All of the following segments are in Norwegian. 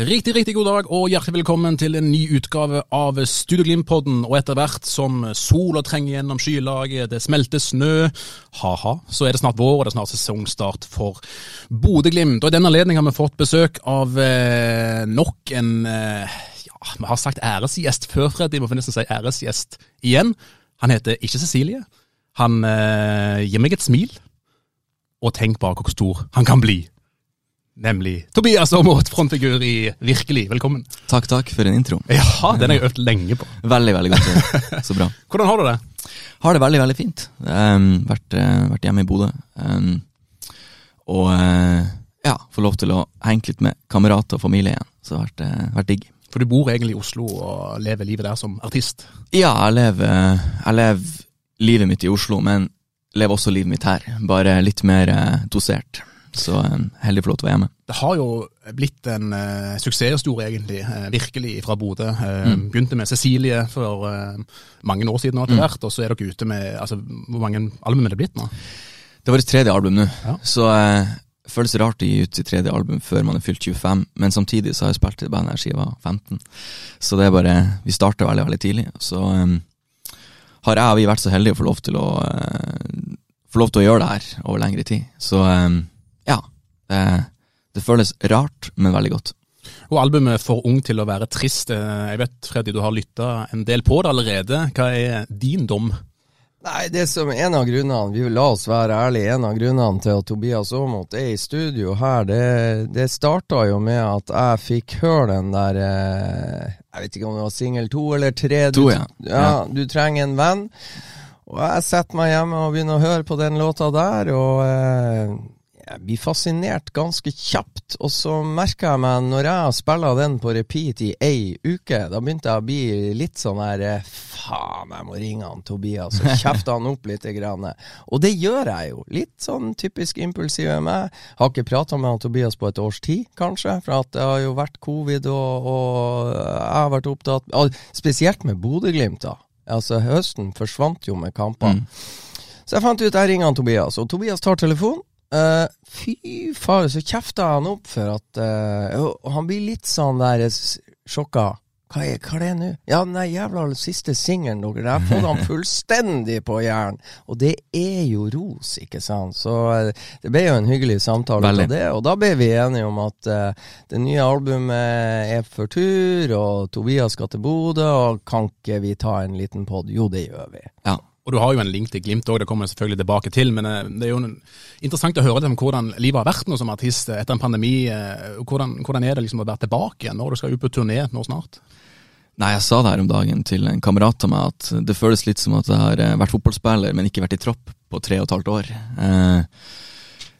Riktig, riktig god dag og hjertelig velkommen til en ny utgave av Studio-Glimt-podden. Og etter hvert som sola trenger gjennom skylaget, det smelter snø, ha-ha, så er det snart vår og det er snart sesongstart for Bodø-Glimt. Og i denne anledning har vi fått besøk av eh, nok en eh, ja, vi har sagt æresgjest før, Freddy, får nesten si æresgjest igjen. Han heter ikke Cecilie. Han eh, gir meg et smil, og tenk bare hvor stor han kan bli. Nemlig Tobias Aamodt, frontfigur i Virkelig. Velkommen. Takk, takk for en intro. Ja, den har jeg øvd lenge på. Veldig, veldig godt. Så bra. Hvordan har du det? Har det veldig, veldig fint. Um, vært, eh, vært hjemme i Bodø. Um, og uh, ja, få lov til å henge litt med kamerater og familie igjen. Så det har vært, uh, vært digg. For du bor egentlig i Oslo og lever livet der som artist. Ja, jeg lever, jeg lever livet mitt i Oslo, men lever også livet mitt her. Bare litt mer eh, dosert. Så um, heldig flott å være hjemme. Det har jo blitt en uh, suksesshistorie, egentlig. Uh, virkelig, fra Bodø. Uh, Begynte med Cecilie for uh, mange år siden, etter hvert, og så er dere ute med altså, Hvor mange album er det blitt nå? Det var vårt tredje album nå, Ja. så det føles rart å gi ut sitt tredje album før man er fylt 25, men samtidig så har jeg spilt i bandet her siden jeg var 15. Så det er bare Vi starter veldig, veldig tidlig. Så um, har jeg og vi vært så heldige å få lov til å Få lov til å gjøre det her over lengre tid. Så ja. Det, det føles rart, men veldig godt. Og albumet For ung til å være trist. Uh, jeg vet, Freddy, du har lytta en del på det allerede. Hva er din dom? Nei, det som en av grunnene, vi vil la oss være ærlige, en av grunnene til at Tobias Aamodt er i studio her, det, det starta jo med at jeg fikk høre den der eh, Jeg vet ikke om det var singel to eller tre. Du, To, ja. ja. Du trenger en venn. Og jeg setter meg hjemme og begynner å høre på den låta der, og eh, jeg blir fascinert ganske kjapt. Og så merker jeg meg, når jeg spiller den på repeat i ei uke, da begynte jeg å bli litt sånn her eh, Faen, jeg må ringe han Tobias og kjefte han opp litt. Grann. Og det gjør jeg jo. Litt sånn typisk impulsiv meg. Har ikke prata med han Tobias på et års tid, kanskje. For at det har jo vært covid, og, og jeg har vært opptatt og Spesielt med Bodø-Glimt, da. Altså, høsten forsvant jo med kampene. Så jeg fant ut jeg ringer han Tobias, og Tobias tar telefonen. Eh, fy far, så kjefta han opp for at uh, han blir litt sånn der sjokka. Hva er, hva er det nå? Ja, den jævla siste singelen dere, har fått han fullstendig på hjernen. Og det er jo ros, ikke sant. Så uh, det ble jo en hyggelig samtale Veldig. av det. Og da ble vi enige om at eh, det nye albumet er for tur, og Tobias skal til Bodø, og kan ikke vi ta en liten pod? Jo, det gjør vi. Ja. Og du har jo en link til Glimt òg, det kommer jeg selvfølgelig tilbake til. Men eh, det er jo interessant å høre om hvordan livet har vært nå som artist etter en pandemi. eh, Hvordan, hvordan er det liksom å være tilbake igjen når du skal ut på turné nå snart? Nei, jeg sa det her om dagen til en kamerat av meg, at det føles litt som at jeg har eh, vært fotballspiller, men ikke vært i tropp på tre og et halvt år. Eh,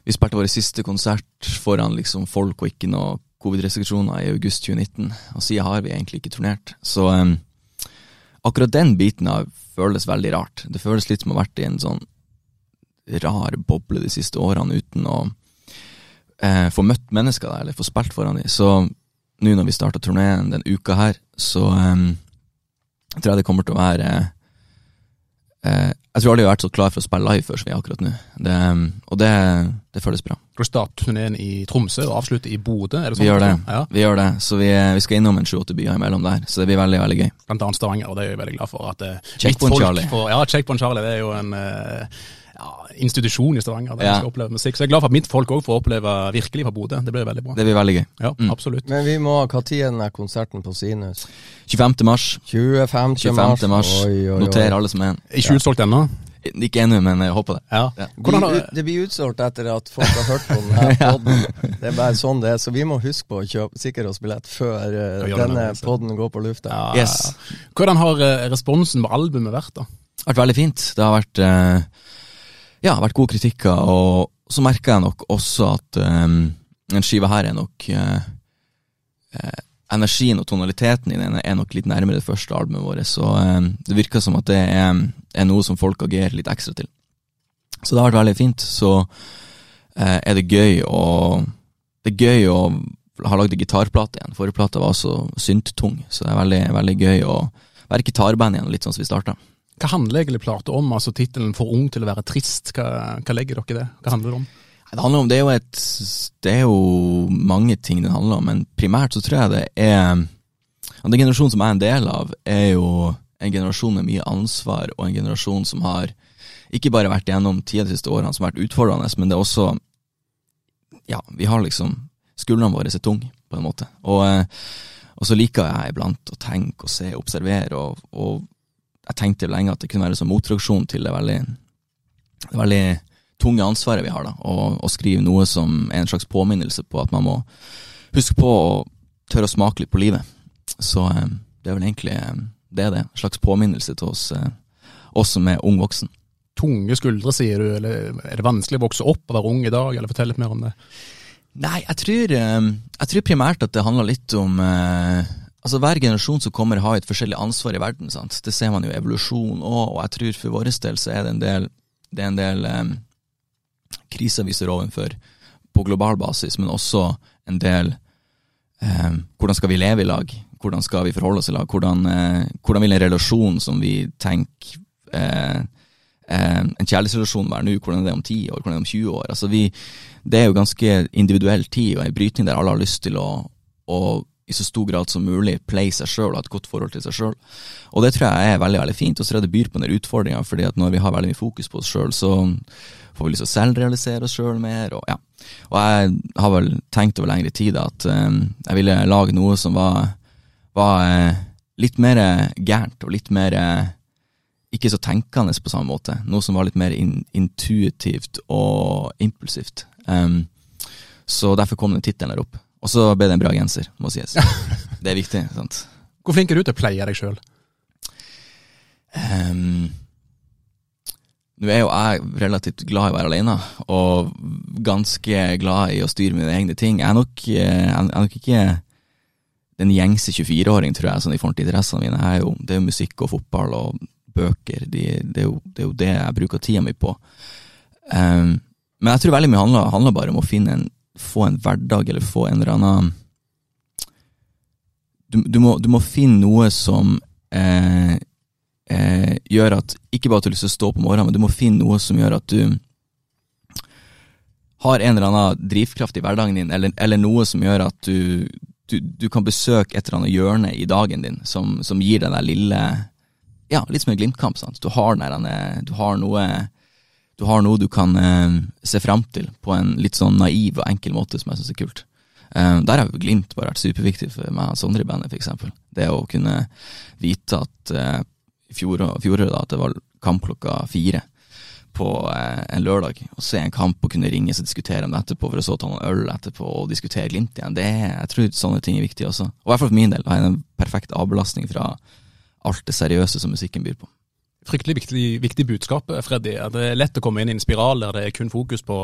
vi spilte vår siste konsert foran liksom folk og ikke noe covid-restriksjoner i august 2019, og siden har vi egentlig ikke turnert. Så eh, akkurat den biten har føles veldig rart. Det føles litt som å ha vært i en sånn rar boble de siste årene uten å eh, få møtt mennesker der, eller få spilt foran dem. Så nå når vi starter turneen den uka her, så Jeg tror jeg det kommer til å være eh, Jeg tror aldri jeg har vært så klar for å spille live før som vi er akkurat nå. Det, um, og det, det føles bra. Skal du starte turneen i Tromsø og avslutte i Bodø? Sånn Vi gjør det. Ja, Vi gjør det. Så vi, vi skal innom en sju-åtte byer imellom der, så det blir veldig, veldig gøy. blant annet Stavanger, og det er jeg veldig glad for. at eh, Checkpoint folk Charlie. For, ja, Checkpoint Charlie. Det er jo en eh, ja, institusjon i Stavanger der Ja. skal oppleve musikk. Så jeg er glad for at mitt folk òg får oppleve virkelig fra Bodø. Det blir veldig bra. Det blir veldig gøy. Ja, Mm. absolutt. Men vi må ha Når er konserten på Sinus? 25. mars. 25. 25. mars. Oi, oi, oi. Noter alle som er en. Ikke utsolgt ennå. Ikke ennå, men jeg håper det. Ja. Ja. Hvordan det blir utsolgt etter at folk har hørt på denne podden. Det er bare sånn det er. Så vi må huske på å kjøpe, sikre oss billett før eh, Ja, denne poden podden går på lufta. ja, Yes. Hvordan har eh, responsen på albumet vært, da? Det har vært veldig fint. Det har vært eh, Ja, vært gode kritikker, og så merker jeg nok også at um, den skiva her er nok uh, Energien og tonaliteten i den er nok litt nærmere det første albumet vårt, så um, det virker som at det er, er noe som folk agerer litt ekstra til. Så det har vært veldig fint. Så uh, er det gøy å Det er gøy å ha lagd gitarplate igjen. Forrige plate var også synttung, så det er veldig, veldig gøy å være gitarband igjen, litt sånn som vi starta. Hva handler egentlig plata om? Altså Tittelen 'For ung til å være trist', hva, hva legger dere det? Hva handler det om? Det om, det er et Det er jo mange ting det handler om, men primært så tror jeg det er Den generasjonen som jeg er en del av, er jo en generasjon med mye ansvar, og en generasjon som har ikke bare vært gjennom tida de siste årene som har vært utfordrende, men det er også Ja, vi har liksom Skuldrene våre er tunge, på en måte. Og, eh, og så liker jeg iblant å tenke og se, observere, og, og jeg tenkte lenge at det kunne være en sånn motreaksjon til det veldig, det veldig tunge ansvaret vi har, da, og skrive noe som er en slags påminnelse på at man må huske på å tørre å smake litt på livet. Så eh, det er vel egentlig eh, det er det. En slags påminnelse til oss, eh, oss som er ung voksen. Tunge skuldre, sier du, eller er det vanskelig å vokse opp og være ung i dag, eller fortell litt mer om det? Nei, jeg tror, jeg tror primært at det handler litt om Altså Hver generasjon som kommer, har et forskjellig ansvar i verden. sant? Det ser man jo i evolusjon òg, og jeg tror for vår del så er det en del, det er en del um, kriser vi står overfor på global basis, men også en del um, Hvordan skal vi leve i lag? Hvordan skal vi forholde oss i lag? Hvordan, uh, hvordan vil en relasjon som vi tenker uh, uh, En kjærlighetsrelasjon være nå? Hvordan er det om 10 år? Hvordan er det om 20 år? Altså vi, det er jo ganske individuell tid og en brytning der alle har lyst til å, å i så stor grad som mulig pleie seg sjøl og ha et godt forhold til seg sjøl. Og det tror jeg er veldig veldig fint. Og så er det byr på den utfordringa, fordi at når vi har veldig mye fokus på oss sjøl, så får vi lyst til å selvrealisere oss sjøl mer. Og, ja. og jeg har vel tenkt over lengre tid at um, jeg ville lage noe som var, var uh, litt mer gærent og litt mer uh, ikke så tenkende på samme måte. Noe som var litt mer in intuitivt og impulsivt. Um, så derfor kom den tittelen der opp. Og så ble det en bra genser, må sies. Det er viktig. sant? Hvor flink er du til å pleie deg sjøl? Um, nå er jo jeg relativt glad i å være alene, og ganske glad i å styre mine egne ting. Jeg er nok, eh, jeg er nok ikke den gjengse 24-åring, tror jeg, sånn i forhold til interessene mine. Er jo, det er jo musikk og fotball og bøker. De, det, er jo, det er jo det jeg bruker tida mi på. Um, men jeg tror veldig mye handler, handler bare om å finne en, få en hverdag, eller få en eller annen du, du, må, du må finne noe som eh, eh, gjør at Ikke bare at du har lyst til å stå på morgenen, men du må finne noe som gjør at du har en eller annen drivkraft i hverdagen din, eller, eller noe som gjør at du, du, du, kan besøke et eller annet hjørne i dagen din som, som gir deg den lille Ja, litt som en Glimt-kamp. sant? Du har, den, du har noe du har noe du kan eh, se fram til på en litt sånn naiv og enkel måte som jeg syns er kult. Eh, der har Glimt bare vært superviktig for meg og Sondre i bandet, f.eks. Det å kunne vite at eh, i fjor, da, at det var kamp klokka fire på eh, en lørdag, og se en kamp og kunne ringes og diskutere om det etterpå, for å så ta noen øl etterpå og diskutere Glimt igjen, det er, jeg tror sånne ting er viktig også. Og i hvert fall for min del, har jeg en perfekt avbelastning fra alt det seriøse som musikken byr på. Fryktelig viktig, viktig budskap, Freddy. At det er lett å komme inn i en spiral der det er kun fokus på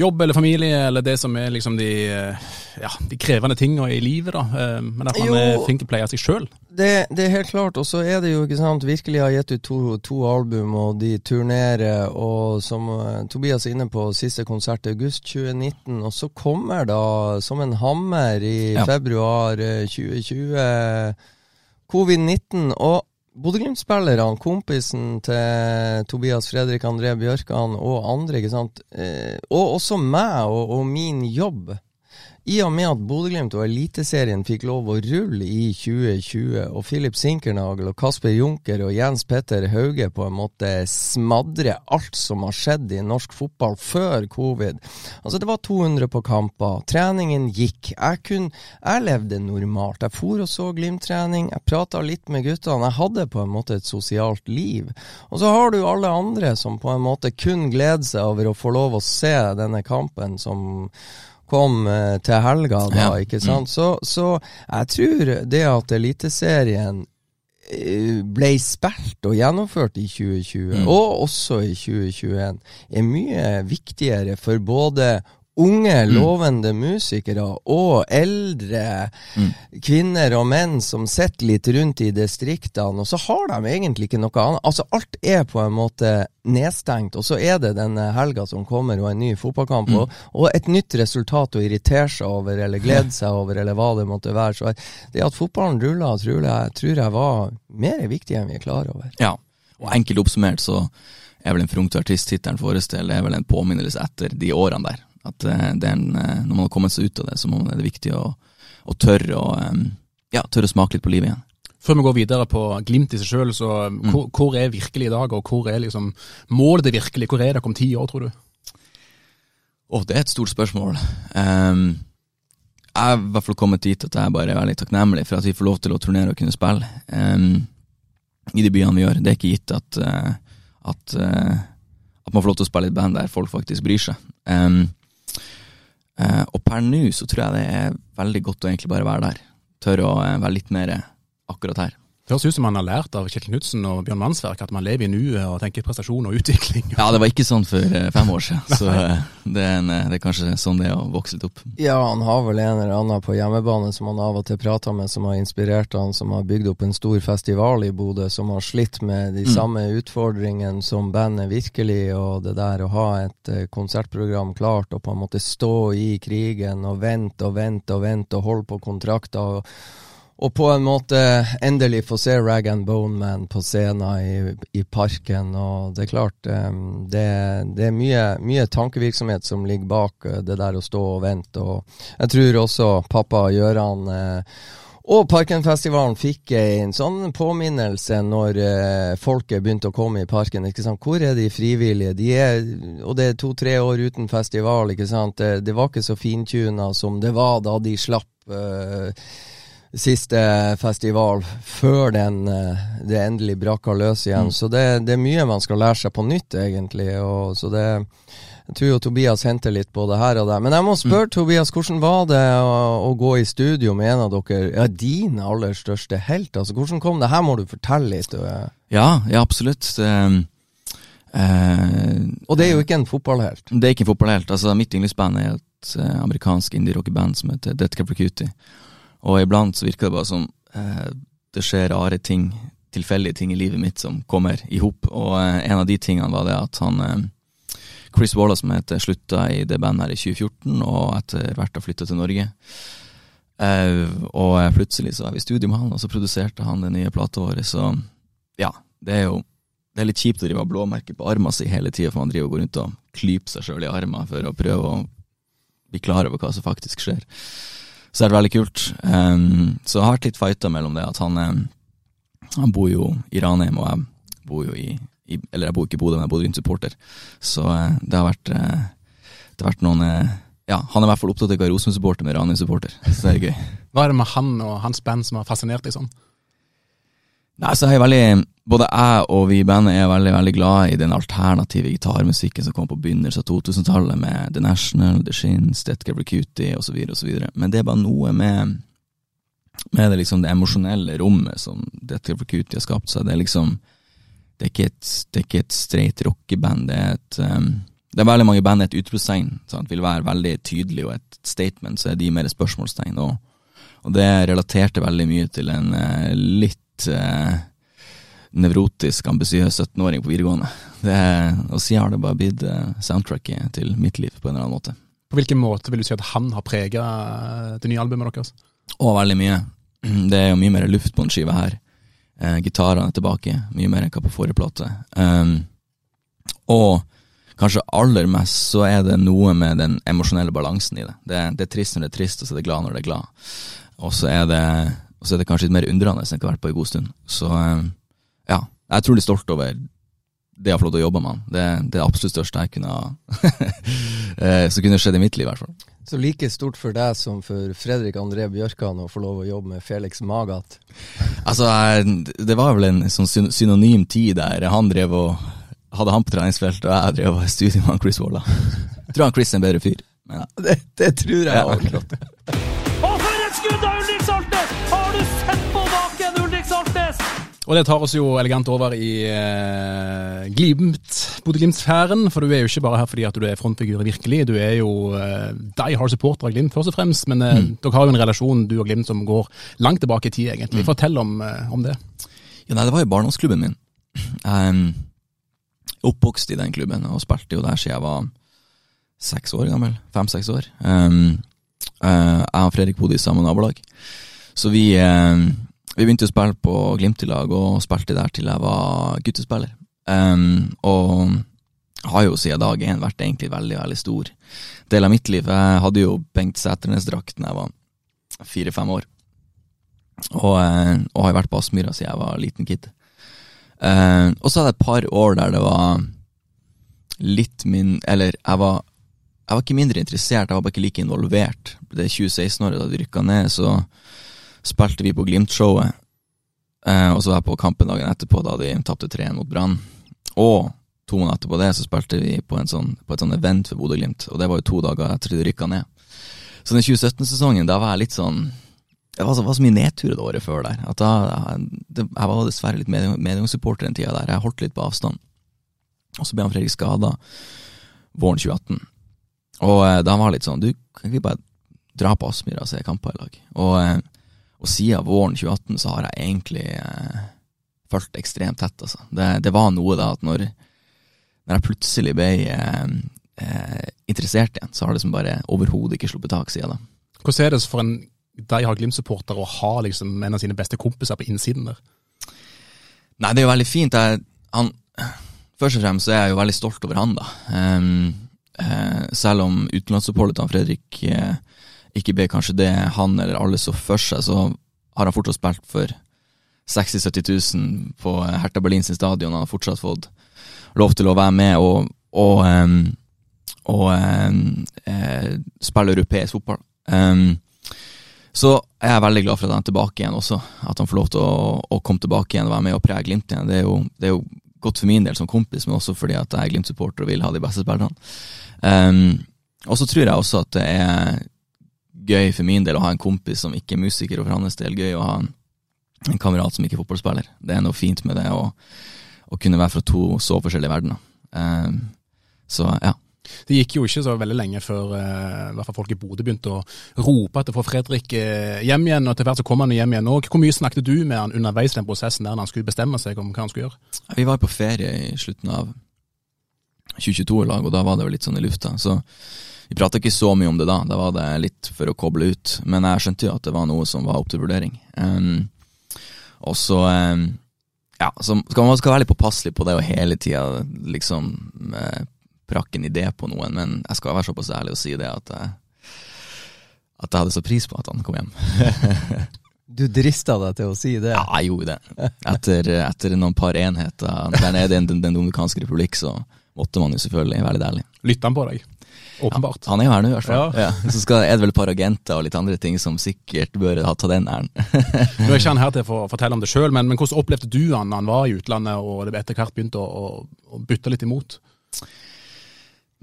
jobb eller familie, eller det som er liksom de, eh, ja, de krevende tingene i livet, da. Eh, Men at man Jo. er flink til å pleie seg sjøl. Det, det er helt klart, og så er det jo ikke sant, virkelig har gitt ut to, to album, og de turnerer, og som eh, Tobias er inne på, siste konsert i august 2019, og så kommer da som en hammer i Ja. februar eh, 2020 covid-19, og Bodø-Glimt-spillerne, kompisen til Tobias Fredrik André Bjørkan og andre, ikke sant, eh, og også meg og, og min jobb, i og med at Bodø-Glimt og Eliteserien fikk lov å rulle i 2020, og Filip Sinkernagel og Kasper Junker og Jens Petter Hauge på en måte smadre alt som har skjedd i norsk fotball før covid Altså, det var 200 på kamper, treningen gikk. Jeg, kunne jeg levde normalt. Jeg for og så Glimt-trening, jeg prata litt med guttene. Jeg hadde på en måte et sosialt liv. Og så har du alle andre som på en måte kun gleder seg over å få lov å se denne kampen som kom eh, til helga, da, Ja. ikke sant. Så, så jeg tror det at Eliteserien eh, ble spilt og gjennomført i 2020, Mm. og også i 2021, er mye viktigere for både unge, Mm. lovende musikere og eldre Mm. kvinner og menn som sitter litt rundt i distriktene, og så har de egentlig ikke noe annet. Altså, alt er på en måte nedstengt, og så er det denne helga som kommer, og en ny fotballkamp, Mm. og, og et nytt resultat å irritere seg over, eller glede seg over, eller hva det måtte være. Så det at fotballen ruller, tror jeg, tror jeg var mer viktig enn vi er klar over. Ja, og enkelt oppsummert så er vel en Frunk artist-tittelen forestiller, er vel en påminnelse etter de årene der. At eh, en, eh, når man har kommet seg ut av det, så er man, det er viktig å, å tørre å eh, ja, tørre å smake litt på livet igjen. Før vi går videre på Glimt i seg sjøl, så hvor, hvor er virkelig i dag, og hvor er liksom målet det virkelig? Hvor er dere om ti år, tror du? Oh, det er et stort spørsmål. Um, jeg er i hvert fall kommet dit at jeg bare er veldig takknemlig for at vi får lov til å turnere og kunne spille um, i de byene vi gjør. Det er ikke gitt at, uh, at, uh, at man får lov til å spille i et band der folk faktisk bryr seg. Eh, og per nå så tror jeg det er veldig godt å egentlig bare være der. Tørre å eh, være litt mer akkurat her. Det høres ut som man har lært av Kjetil Knutsen og Bjørn Mannsverk at man lever i nuet og tenker prestasjon og utvikling. Ja, det var ikke sånn for eh, fem år siden, så eh, det er, en, eh, det er kanskje sånn det er å vokse litt opp. Ja, han har vel en eller annen på hjemmebane som han av og til prater med, som har inspirert han, som har bygd opp en stor festival i Bodø, som har slitt med de Mm. samme utfordringene som bandet virkelig, og det der å ha et konsertprogram klart, og på en måte stå i krigen og vente og vente og vente og holde på kontrakter. og og på en måte endelig få se Rag and Bone Man på scenen i, i parken. Og det er klart, det, det er mye, mye tankevirksomhet som ligger bak eh, det der å stå og vente. Og jeg tror også pappa Gøran eh, og Parkenfestivalen fikk en sånn påminnelse når eh, folket begynte å komme i parken. ikke sant? Hvor er de frivillige? De er, og det er to-tre år uten festival. ikke sant? Det, det var ikke så fintuna som det var da de slapp. Eh, siste festival før den, eh, det endelig braka løs igjen. Så det, det er mye man skal lære seg på nytt, egentlig. Og, så det, jeg tror jo Tobias henter litt på det her og der. Men jeg må spørre, Tobias, hvordan var det å, å gå i studio med en av dere, ja, din aller største helt? Altså, hvordan kom det? Her må du fortelle litt. eh, Ja, ja absolutt. Det, eh, Og det er jo ikke en fotballhelt. Det er ikke en fotballhelt. Altså, mitt yndlingsband er et amerikansk indie-rockeband som heter Death for Cutie. Og iblant så virker det bare som eh, det skjer rare ting, tilfeldige ting i livet mitt som kommer i hop. Og eh, en av de tingene var det at han eh, Chris Wallace, som heter, slutta i det bandet her i 2014, og etter hvert har flytta til Norge. Eh, og eh, plutselig så er vi i studio med han, og så produserte han det nye plateåret. Så ja, det er jo det er litt kjipt å drive ha blåmerker på armen sin hele tida, for man driver og går rundt og klyper seg sjøl i armen for å prøve å bli klar over hva som faktisk skjer. Så det er veldig kult. Um, så jeg har vært litt fighta mellom det at han, han bor jo i Ranheim, og jeg bor jo i, i Eller jeg bor ikke i Bodø, men jeg bor rundt supporter. Så uh, det har vært uh, Det har vært noen uh, Ja, han er i hvert fall opptatt av å være Rosenborg-supporter med Ranheim-supporter, så det er gøy. Hva er det med han og hans band som har fascinert deg sånn? Nei, så er jeg veldig Både jeg og vi i bandet er veldig veldig glad i den alternative gitarmusikken som kom på begynnelsen av 2000-tallet, med The National, The Shins, for Cutie osv. osv. Men det er bare noe med med det liksom det emosjonelle rommet som for Cutie har skapt seg. Det er liksom Det er ikke et, det er ikke et straight rockeband. Det er et um, Det er veldig mange band et utropstegn. Vil være veldig tydelig, og et statement, så er de mer spørsmålstegn. Og, og det relaterte veldig mye til en uh, litt uh, nevrotisk, ambisiøs 17-åring på videregående. Det, og siden har det bare blitt uh, soundtracket til mitt liv, på en eller annen måte. På hvilken måte vil du si at han har prega det nye albumet deres? Å, veldig mye. Det er jo mye mer luft på en skive her. Eh, Gitarene er tilbake, mye mer enn hva på forrige plate. Um, og kanskje aller mest så er det noe med den emosjonelle balansen i det. det. Det er trist når det er trist, og så er det glad når det er glad. Og så er det, og så er det kanskje litt mer undrende enn jeg har vært på en god stund. Så eh, ja, jeg er utrolig stolt over det jeg har fått lov til å jobbe med. Det, det er det absolutt største jeg kunne ha eh, Som kunne skjedd i mitt liv, i hvert fall. Så like stort for deg som for Fredrik André Bjørkan å få lov å jobbe med Felix Magat? Altså, det var vel en sånn synonym tid der han drev og hadde han på treningsfeltet, og jeg drev og var i studio med Chris Walla. Jeg tror han Chris er en bedre fyr. Men... Ja, det, det, tror jeg òg. Og Og det tar oss jo elegant over i eh, Glimt, Bodø-Glimt-sfæren. For du er jo ikke bare her fordi at du er frontfigur virkelig, du er jo eh, die hard supporter av Glimt først og fremst. Men eh, mm. dere har jo en relasjon, du og Glimt, som går langt tilbake i tid, egentlig. Mm. Fortell om, eh, om, det. Ja, nei, Det var jo barndomsklubben min. Um, oppvokst i den klubben og spilte jo der siden jeg var seks år gammel. Fem-seks år. Um, uh, jeg og Fredrik bodde i samme nabolag. Så vi um, vi begynte å spille på Glimt i lag, og spilte der til jeg var guttespiller. Um, og har jo siden dag én vært egentlig veldig, veldig stor del av mitt liv. Jeg hadde jo Bengt Sæternes-drakt da jeg var fire-fem år. Og, eh, og, har vært på Aspmyra siden jeg var liten kid. Uh, og så hadde jeg et par år der det var litt min Eller jeg var, jeg var ikke mindre interessert, jeg var bare ikke like involvert. Det 2016-året da vi rykka ned, så spilte vi på Glimt-showet. Eh, og så var jeg på kampen dagen etterpå, da de tapte 3-1 mot Brann. Og to måneder etterpå det så spilte vi på, sånn, på et sånn event for Bodø-Glimt, og det var jo to dager etter de rykka ned. Så den 2017-sesongen, da var jeg litt sånn Det var så, var så mye nedturer det året før der. At da, det, jeg var dessverre litt medgangssupporter den tida der. Jeg holdt litt på avstand. Og så ble han Fredrik skada våren 2018. Og eh, da var han litt sånn Du, kan ikke vi bare dra på Aspmyra og se kamper i lag? Og eh, og siden våren 2018 så har jeg egentlig eh, fulgt ekstremt tett, altså. Det, det, var noe da at når, når jeg plutselig ble eh, eh, interessert igjen, så har det liksom bare overhodet ikke sluppet tak siden da. Hvordan er det for en de har Glimt-supporter å ha liksom en av sine beste kompiser på innsiden der? Nei, det er jo veldig fint. Jeg, han, først og fremst så er jeg jo veldig stolt over han, da. Um, uh, selv om utenlandsoppholdet til Fredrik uh, ikke ble kanskje det han eller alle så for seg, så har han fortsatt spilt for 60 000-70 000 på Hertha Berlin sin stadion. Han har fortsatt fått lov til å være med og, og, um, og um, spille europeisk fotball. Så jeg er veldig glad for at han er tilbake igjen også. At han får lov til å, å komme tilbake igjen og være med og prege Glimt igjen. Det er, jo, det er, jo, godt for min del som kompis, men også fordi at jeg er Glimt-supporter og vil ha de beste spillerne. Og så tror jeg også at det er gøy for min del å ha en kompis som ikke er musiker, og for hans del gøy å ha en, en kamerat som ikke er fotballspiller. Det er noe fint med det å, å kunne være fra to så forskjellige verdener. Um, så ja. Det gikk jo ikke så veldig lenge før uh, hvert fall folk i Bodø begynte å rope etter å få Fredrik uh, hjem igjen, og etter hvert så kom han hjem igjen òg. Hvor mye snakket du med han underveis i den prosessen der han skulle bestemme seg om hva han skulle gjøre? Vi var på ferie i slutten av 2022 i lag, og da var det jo litt sånn i lufta. Så vi prata ikke så mye om det da, da var det litt for å koble ut. Men jeg skjønte jo at det var noe som var opp til vurdering. Um, og så um, Ja, så skal man skal være litt påpasselig på det og hele tida liksom eh, prakke en idé på noen, men jeg skal være såpass ærlig og si det at, jeg, at jeg hadde så pris på at han kom hjem. Du drista deg til å si det? Ja, jeg gjorde det. Etter, etter noen par enheter der nede i Den, den Dominikanske republikk, så måtte man jo selvfølgelig være litt ærlig. Lytta han på deg? Åpenbart. Ja, han er jo her nå, i hvert fall. Ja. Ja. Så skal, er det vel et par agenter og litt andre ting som sikkert bør ha ta den æren. nå er ikke han her til å fortelle om det sjøl, men, men, hvordan opplevde du han da han var i utlandet og det etter hvert begynte å, å, å bytte litt imot?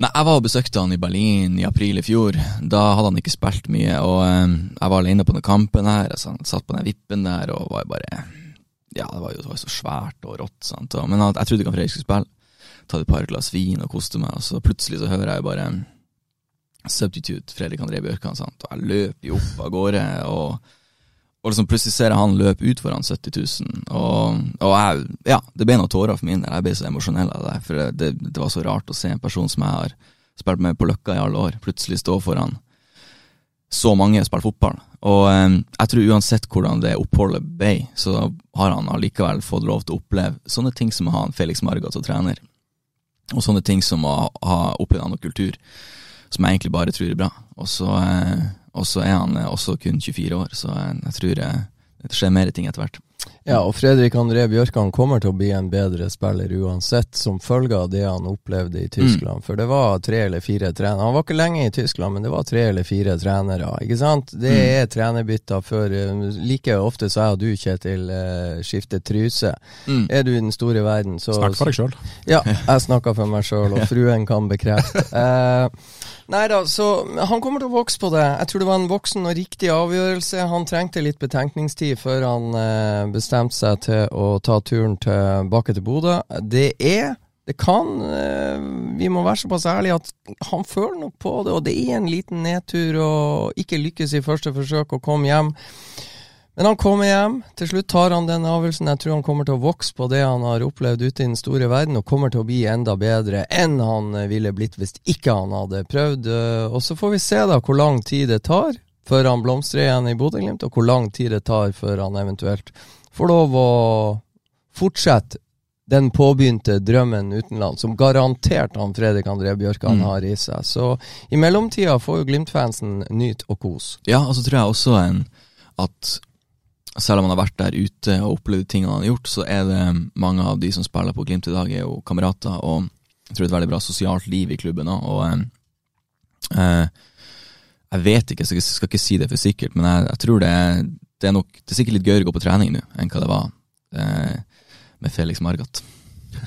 Nei, Jeg var og besøkte han i Berlin i april i fjor. Da hadde han ikke spilt mye. og um, Jeg var alene på den kampen her. Altså, han satt på den vippen der og var bare Ja, det var jo, det var så svært og rått. Sant? Og, men jeg, jeg trodde ikke han Fredrik skulle spille. Tatt et par glass vin og koste meg, og så plutselig så hører jeg jo bare substitute Fredrik André Bjørkan, sant? og jeg løper jo opp av gårde. og, og liksom plutselig ser jeg han løpe ut foran 70 000, og, og jeg, ja, det ble noen tårer for min del. Jeg ble så emosjonell av det, for det, det, var så rart å se en person som jeg har spilt med på Løkka i alle år, plutselig stå foran så mange spille fotball. Og eh, jeg tror uansett hvordan det oppholdet ble, så har han allikevel fått lov til å oppleve sånne ting som å ha en Felix Margot som trener. Og sånne ting som å ha opplevd annen kultur, som jeg egentlig bare tror er bra. Og så, eh, og så er han eh, også kun 24 år, så jeg, jeg tror eh, det skjer mer ting etter hvert. Ja, og Fredrik André Bjørkan kommer til å bli en bedre spiller uansett, som følge av det han opplevde i Tyskland. Mm. For det var tre eller fire trenere. Han var ikke lenge i Tyskland, men det var tre eller fire trenere. Ikke sant? Det Mm. er trenerbytter før eh, Like ofte så jeg og du, Kjetil, eh, skifter truse. Mm. Er du i den store verden, så Snakk for deg sjøl. Ja, jeg snakker for meg sjøl, og fruen kan bekrefte. Eh, nei da, så han kommer til å vokse på det. Jeg tror det var en voksen og riktig avgjørelse. Han trengte litt betenkningstid før han eh, bestemte seg til å ta turen tilbake til Bodø. Det er det kan eh, Vi må være såpass ærlige at han føler nok på det, og det er en liten nedtur å ikke lykkes i første forsøk og komme hjem. Men han kommer hjem. Til slutt tar han den avgjørelsen. Jeg tror han kommer til å vokse på det han har opplevd ute i den store verden, og kommer til å bli enda bedre enn han eh, ville blitt hvis ikke han hadde prøvd. Eh, Og så får vi se da hvor lang tid det tar før han blomstrer igjen i Bodø-Glimt, og hvor lang tid det tar før han eventuelt får lov å fortsette den påbegynte drømmen utenlands, som garantert han Fredrik André Bjørkan Mm. har i seg. Så i mellomtida får jo Glimt-fansen nyte og kose. Ja, og så tror jeg også en, at selv om han har vært der ute og opplevd tingene han har gjort, så er det mange av de som spiller på Glimt i dag, er jo kamerater, og jeg tror det er et veldig bra sosialt liv i klubben òg. Og eh, eh, jeg vet ikke, så jeg skal ikke si det for sikkert, men jeg, jeg tror det er, det er nok Det er sikkert litt gøyere å gå på trening nå enn hva det var eh, med Felix Margat.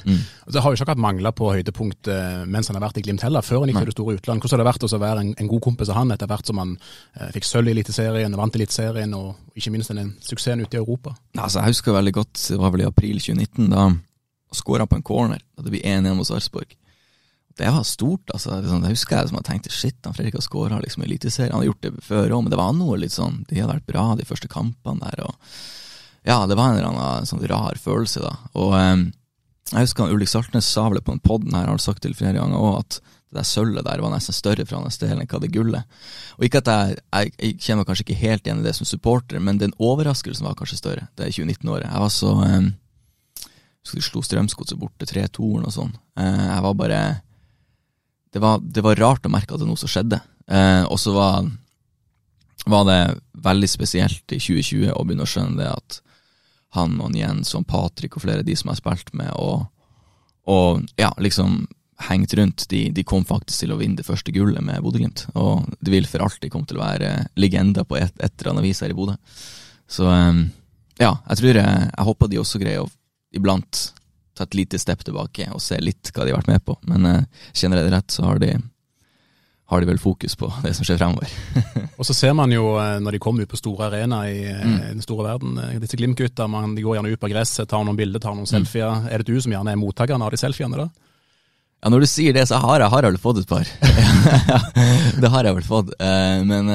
Mm. Det har jo ikke akkurat mangla på høydepunkt eh, mens han har vært i Glimt heller, før han gikk til det store utland. Hvordan har det vært å være en, en god kompis av han etter hvert som han eh, fikk sølv i Eliteserien, vant Eliteserien og ikke minst den suksessen ute i Europa? Altså, jeg husker veldig godt, det var vel i april 2019, da skåra på en corner. Da det ble 1-1 mot Sarpsborg. Det var stort, altså. Det sånn, jeg husker jeg som jeg tenkte shit, han Fredrik har skåra liksom, i Eliteserien. Han har gjort det før òg, men det var noe litt sånn De hadde vært bra de første kampene der, og Ja, det var en eller annen sånn rar følelse, da. Og eh, jeg husker Ulrik Saltnes sa vel på den poden her, har sagt til flere ganger òg, at det der sølvet der var nesten større fra hans del enn hva det gullet. Og ikke at jeg, jeg, jeg kjenner kanskje ikke helt igjen i det som supporter, men den overraskelsen var kanskje større, det 2019-året. Jeg var så eh, skulle de slo Strømsgodset bort til 3-2 eller noe sånt. Eh, jeg var bare det var, det var rart å merke at det er noe som skjedde. Eh, og så var, var det veldig spesielt i 2020 å begynne å skjønne det at han og Jens og Patrick og flere av de som jeg har spilt med, og, og ja, liksom hengt rundt, de, de kom faktisk til å vinne det første gullet med Bodø-Glimt. Og det vil for alltid komme til å være legender på et, et eller annet vis her i Bodø. Så eh, ja, jeg tror jeg, jeg håper de også greier å iblant ta et lite step tilbake og se litt hva de har vært med på. Men eh, kjenner jeg det rett, så har de, har de vel fokus på det som skjer fremover. Og så ser man jo eh, når de kommer ut på store arenaer i eh, Mm. den store verden, eh, disse Glimt-gutta, de går gjerne ut på gresset, tar noen bilder, tar Mm. noen selfier. Er det du som gjerne er mottakeren av de selfiene da? Ja, når du sier det, så har jeg, har jeg vel fått et par. det har jeg vel fått. Men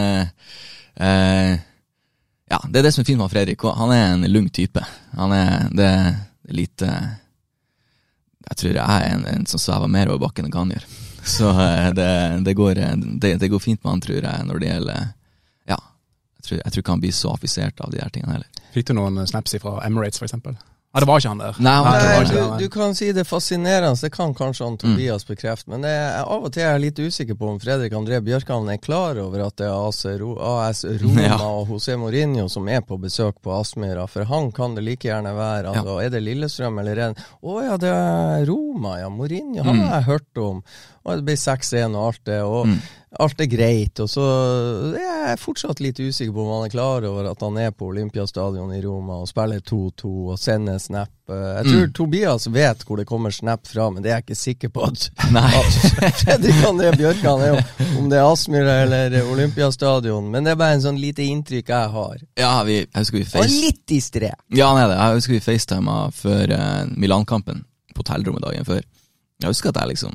ja, det er det som er fint med Fredrik. Han er en lung type. Han er det, lite Jeg tror jeg er en, en som svever mer over bakken enn hva han gjør. Så eh, det, det, går, eh, det, det går fint med han, tror jeg, når det gjelder Ja. Jeg tror, jeg tror ikke han blir så affisert av de der tingene heller. Fikk du noen eh, snaps fra Emirates, eksempel? Ja, det var ikke han der. Nei, han- Nei, du, du kan si det er fascinerende, det kan kanskje han Tobias bekrefte, men det jeg, av og til er jeg litt usikker på om Fredrik André Bjørkan er klar over at det er AS, Ro, AS Roma Ja. og José Mourinho som er på besøk på Aspmyra, for han kan det like gjerne være. Altså, Er det Lillestrøm eller en Å ja, det er Roma, ja. Mourinho, han har jeg hørt om. Og det ble 6-1 og alt det. Og alt er greit. Og så er jeg fortsatt litt usikker på om han er klar over at han er på Olympiastadion i Roma og spiller 2-2 og sender snap. Eh, Jeg tror Tobias vet hvor det kommer snap fra, men det er jeg ikke sikker på. at Nei. at Fredrik André Bjørkan er jo om det er Aspmyra eller Olympiastadion. Men det er bare en sånn lite inntrykk jeg har. Ja, vi, jeg husker vi Og litt i strek. Ja, han det. Jeg husker vi facetima før uh, Milan-kampen på hotellrommet dagen før. Jeg husker at jeg liksom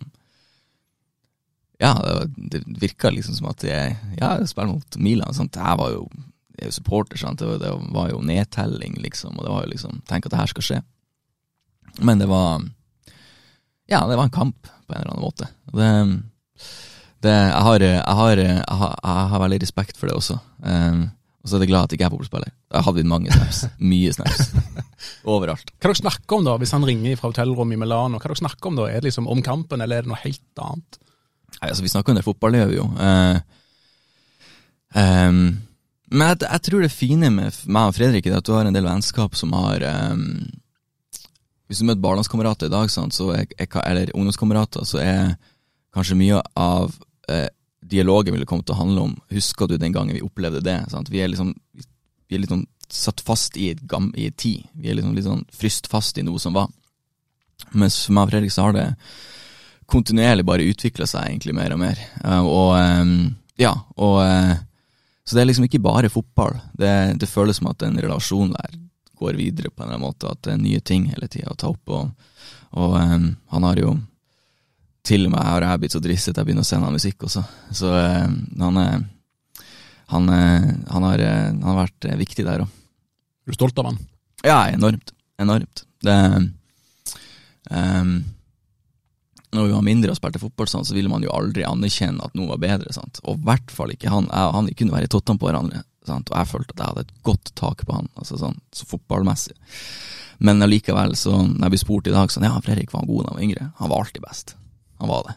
Ja, det, virka liksom som at jeg Ja, jeg spiller mot Milan. Sant? Jeg var jo, jeg er jo supporter, sant. Det var, det var jo nedtelling, liksom. Og det var jo liksom Tenk at det her skal skje. Men det var Ja, det var en kamp, på en eller annen måte. Det, det jeg, har, jeg, har, jeg, har, jeg har veldig respekt for det også. Um, Og så er det glad at jeg ikke er fotballspiller. Da hadde vi mange snaps. Mye snaps. Overalt. Hva dere snakker om da, hvis han ringer fra hotellrommet i Milano? Hva dere snakker om da? Er det liksom om kampen, eller er det noe helt annet? Nei, altså Vi snakker det fotball, det gjør vi jo. Eh, ehm, men jeg, jeg tror det fine med meg og Fredrik er at du har en del vennskap som har um, Hvis du møter barndomskamerater i dag, sant, så er, er, eller ungdomskamerater, så er kanskje mye av eh, dialogen ville kommet til å handle om Husker du den gangen vi opplevde det? Sant? Vi er liksom Vi er litt sånn satt fast i et, gam, i tid. Vi er liksom litt sånn fryst fast i noe som var. Mens for meg og Fredrik så har det kontinuerlig bare utvikla seg egentlig mer og mer. Uh, og um, ja, og uh, Så det er liksom ikke bare fotball. Det, det, føles som at en relasjon der går videre på en eller annen måte, at det er nye ting hele tida å ta opp. Og, og um, han har jo til og med har jeg blitt så dristig at jeg begynner å sende han musikk også. Så uh, han, han, han, har, han, har, vært viktig der òg. Er du stolt av han? Ja, enormt. Enormt. Det um, Når vi var mindre og spilte fotball, sånn, så ville man jo aldri anerkjenne at noe var bedre. Sant? Og i hvert fall ikke han. Jeg og han kunne være i tottene på hverandre. Sant? Og jeg følte at jeg hadde et godt tak på han, altså sånn, så fotballmessig. Men allikevel, så når jeg blir spurt i dag sånn Ja, Fredrik var god da han var yngre. Han var alltid best. Han var det.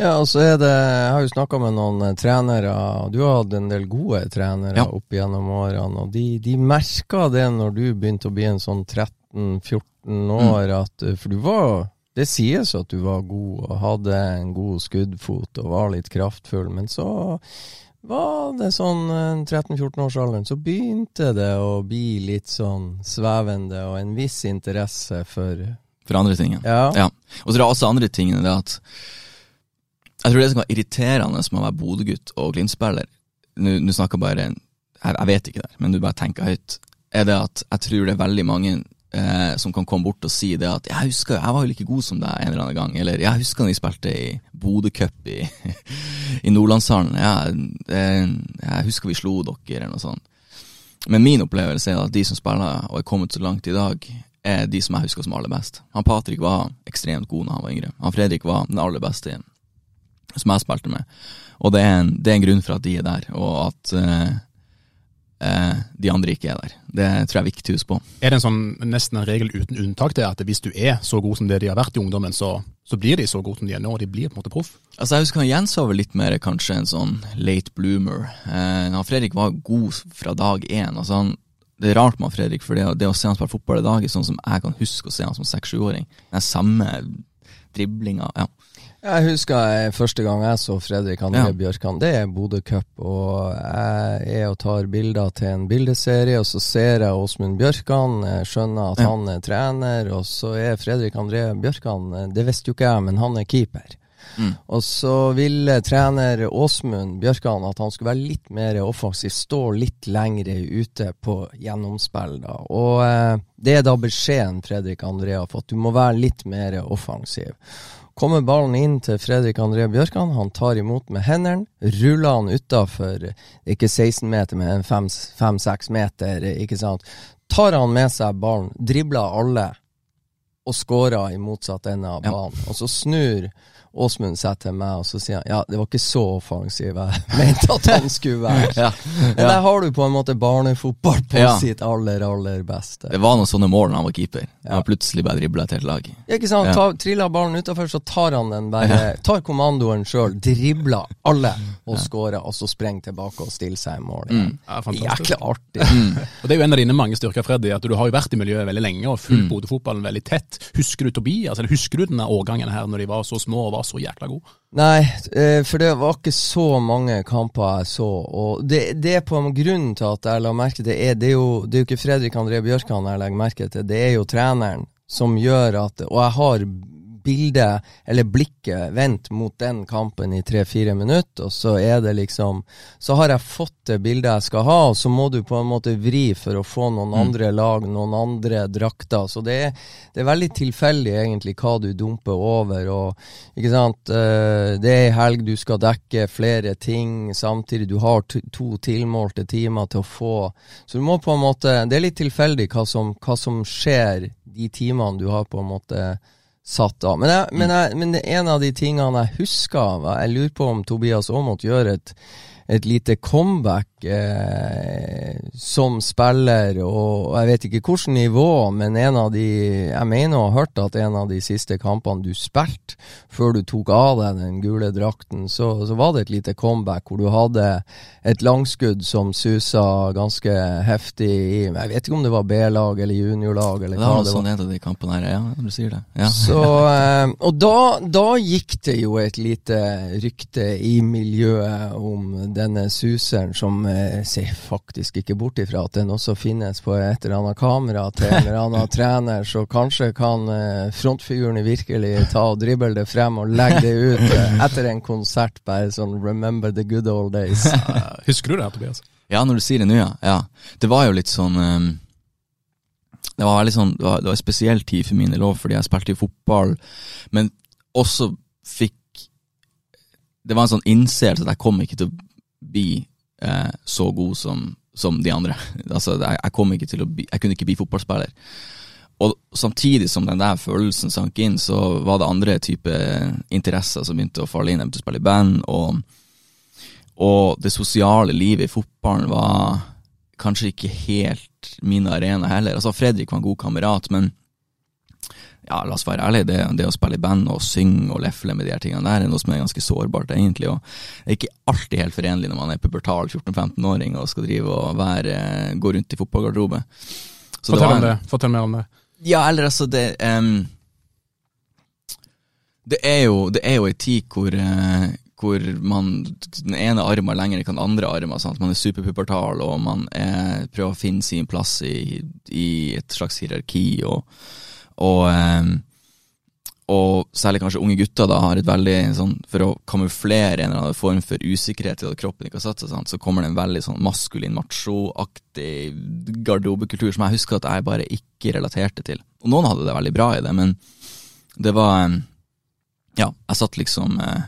Ja, og så er det Jeg har jo snakka med noen trenere, trenere. Du har hatt en del gode trenere ja. opp gjennom årene, og de, de merka det når du begynte å bli en sånn 13-14 år, mm. at uh, For du var Det sies at du var god og hadde en god skuddfot og var litt kraftfull, men så var det sånn 13-14-årsalderen, så begynte det å bli litt sånn svevende og en viss interesse for For andre ting, ja. ja. Og så er det også andre tingene, det at jeg tror det som var irriterende med å være Bodø-gutt og Glimt-spiller, nå snakker bare jeg, jeg, vet ikke det, men du bare tenker høyt, er det at jeg tror det er veldig mange eh, som kan komme bort og si det at 'jeg husker, jeg var jo like god som deg en eller annen gang', eller 'jeg husker da vi spilte i Bodø-cup i, i Nordlandshallen', jeg, jeg husker vi slo dere', eller noe sånt. Men min opplevelse er at de som spiller og er kommet så langt i dag, er de som jeg husker som aller best. Han Patrick var ekstremt god når han var yngre. Han Fredrik var den aller beste som jeg spilte med. Og det er, en, det er en grunn for at de er der, og at uh, de andre ikke er der. Det tror jeg er viktig å huske på. Er det en sånn, nesten en regel uten unntak til at hvis du er så god som det de har vært i ungdommen, så, så blir de så gode som de er nå, og de blir på en måte proff? Altså Jeg husker Jens var vel litt mer kanskje en sånn late bloomer. Eh, Fredrik var god fra dag én. altså han det er rart med Fredrik, for det, det å se han spille fotball i dag er sånn som jeg kan huske å se han som seks-sjuåring. Den samme driblinga. ja. Jeg husker første gang jeg så Fredrik André ja. Bjørkan. Det er Bodø Cup. Og jeg er og tar bilder til en bildeserie, og så ser jeg Åsmund Bjørkan. Jeg skjønner at ja. han er trener, og så er Fredrik André Bjørkan Det visste jo ikke jeg, men han er keeper. Mm. Og så ville trener Åsmund Bjørkan at han skulle være litt mer offensiv, stå litt lengre ute på gjennomspill. da. Og eh, det er da beskjeden Fredrik André har fått. Du må være litt mer offensiv. Kommer ballen inn til Fredrik André Bjørkan. Han tar imot med hendene, ruller han utafor, ikke 16 meter, men 5-6 meter, ikke sant. Tar han med seg ballen, dribler alle og skårer i motsatt ende av banen. Ja. Og så snur Åsmund seg til meg og så sier han, ja, det var ikke så offensiv jeg mente at han skulle være. ja. Men der har du på en måte barnefotball på ja. sitt aller, aller beste. Det var noen sånne mål da han var keeper. Ja. Han plutselig bare dribla et helt lag. Ja, ikke sant. Ja. Triller ballen utafor, så tar han den bare Tar kommandoen sjøl, dribler alle og skårer, og så sprenger tilbake og stiller seg i mål. Mm. Jæklig artig. Mm. og Det er jo en av dine mange styrker, Freddy, at du har jo vært i miljøet veldig lenge og fulgt mm. Bodø-fotballen veldig tett. Husker du Tobias, eller husker du denne årgangen her når de var så små og var så jækla god? Nei, eh, for det var ikke så mange kamper jeg så. Og det, det er på en grunn til at jeg la merke til det. Er, det, er jo, det er jo ikke Fredrik André Bjørkan jeg legger merke til, det er jo treneren som gjør at Og jeg har bildet, eller blikket, vendt mot den kampen i tre-fire minutter, og så er det liksom Så har jeg fått det bildet jeg skal ha, og så må du på en måte vri for å få noen mm. andre lag, noen andre drakter. Så det er, det er veldig tilfeldig egentlig hva du dumper over, og ikke sant eh, Det er ei helg du skal dekke flere ting samtidig, du har to tilmålte timer til å få Så du må på en måte Det er litt tilfeldig hva som, hva som skjer de timene du har på en måte satt av. Men, jeg, men, mm. jeg, men, en av de tingene jeg husker Jeg lurer på om Tobias Aamodt gjør et, et lite comeback eh, som spiller, og jeg vet ikke hvilket nivå, men en av de Jeg mener å ha hørt at en av de siste kampene du spilte, før du tok av deg den gule drakten, så, så var det et lite comeback hvor du hadde et langskudd som susa ganske heftig i Jeg vet ikke om det var B-lag eller juniorlag eller Det hva var det sånn en av de kampene her, ja, du sier det. Ja. Så, eh, og da, da gikk det jo et lite rykte i miljøet om denne suseren, som ser faktisk ikke bort ifra at den også finnes på et eller annet kamera til en eller annen trener, så kanskje kan frontfiguren frontfigurene virkelig ta og drible det frem og legge det ut eh, etter en konsert, bare sånn 'remember the good old days'. Eh, Husker du det, Tobias? Ja, når du sier det nå, ja. ja. Det var jo litt sånn um Det var veldig sånn Det var, det var en spesiell tid for min del òg, fordi jeg spilte i fotball, men også fikk Det var en sånn innseelse at jeg kom ikke til å bli eh, så god som, som de andre. Altså, jeg, jeg kom ikke til å bli Jeg kunne ikke bli fotballspiller. Og samtidig som den der følelsen sank inn, så var det andre type interesser som begynte å falle inn. Jeg begynte å spille i band, og og det sosiale livet i fotballen var kanskje ikke helt min arena heller. Altså, Fredrik var en god kamerat, men ja, la oss være ærlige, det, det å spille i band og synge og lefle med de her tingene der er noe som er ganske sårbart, egentlig. Og det er ikke alltid helt forenlig når man er pubertal 14-15-åring og skal drive og være, gå rundt i fotballgarderobe. Så Fortell om det. Fortell mer om det. ja, eller altså, det um, Det er jo Det er jo en tid hvor eh, hvor man den ene armen er lenger enn den andre armen. Sant? Man er superpubertal, og man er, prøver å finne sin plass i, i et slags hierarki. Og, og, og særlig kanskje unge gutter da har et veldig sånn For å kamuflere en eller annen form for usikkerhet i at kroppen ikke har satt seg, så kommer det en veldig sånn maskulin, machoaktig garderobekultur som jeg husker at jeg bare ikke relaterte til. Og noen hadde det veldig bra i det, men det var em, Ja, jeg satt liksom eh,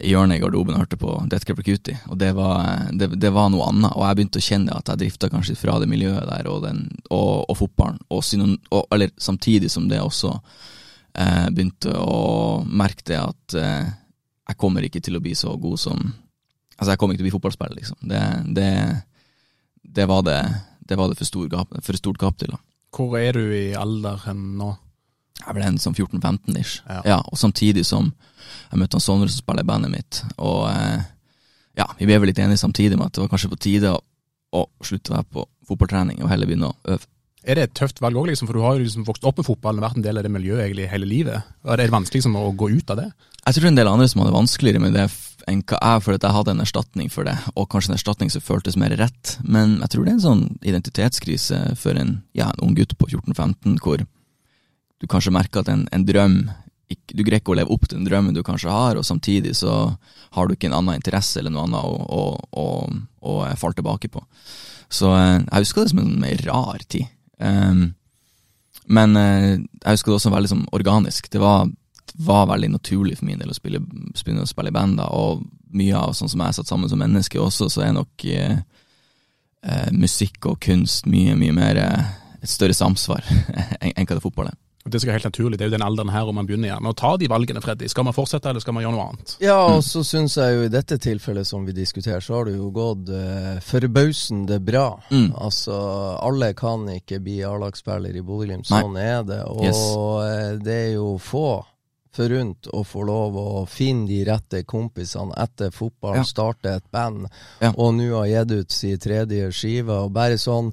i hjørnet i garderoben og hørte på Death Cab Cutie, og det var, eh, det, det var noe annet. Og jeg begynte å kjenne at jeg drifta kanskje fra det miljøet der og, den, og, og fotballen, og, og, eller samtidig som det også eh, begynte å merke det at eh, jeg kommer ikke til å bli så god som Altså, jeg kommer ikke til å bli fotballspiller, liksom. Det, det, var var det for, stor gap, for stort gap til. da. Hvor er du i alder hen nå? Jeg ble en sånn 14-15-ish. Ja. Ja. og samtidig som jeg møtte han Sondre som spiller i bandet mitt. Og eh, ja, vi ble vel litt enige samtidig med at det var kanskje på tide å, å slutte å være på fotballtrening og heller begynne å øve. Er det et tøft valg òg, liksom? For du har jo liksom vokst opp med fotballen og vært en del av det miljøet egentlig hele livet. Er det vanskelig liksom, å gå ut av det? Jeg tror det er en del andre som hadde vanskeligere med det enn hva jeg, for at jeg hadde en erstatning for det, og kanskje en erstatning som føltes mer rett. Men jeg tror det er en sånn identitetskrise for en, ja, en ung gutt på 14-15, hvor du kanskje merker at en, en drøm Du greier ikke å leve opp til den drømmen du kanskje har, og samtidig så har du ikke en annen interesse eller noe annet å, å, å, å eh, falle tilbake på. Så eh, jeg husker det som en mer rar tid. Um, men eh, jeg husker det også veldig som organisk. Det var, det var veldig naturlig for min del å spille, spille, spille i band, og mye av sånn som jeg er satt sammen som menneske også, så er nok eh, musikk og kunst mye, mye mer et større samsvar enn hva det fotball er. Og Det skal være helt naturlig. Det er jo den alderen her hvor man begynner igjen å ta de valgene, Freddy. Skal man fortsette, eller skal man gjøre noe annet? Ja, og så syns jeg jo i dette tilfellet som vi diskuterer, så har det jo gått eh, forbausende bra. Mm. Altså, alle kan ikke bli A-lagsspiller i Bodø-Glimt, Nei. sånn er det. Og Yes. eh, det er jo få forunt å få lov å finne de rette kompisene etter fotball, Ja. starte et band, Ja. og nå har gitt ut sin tredje skive, og bare sånn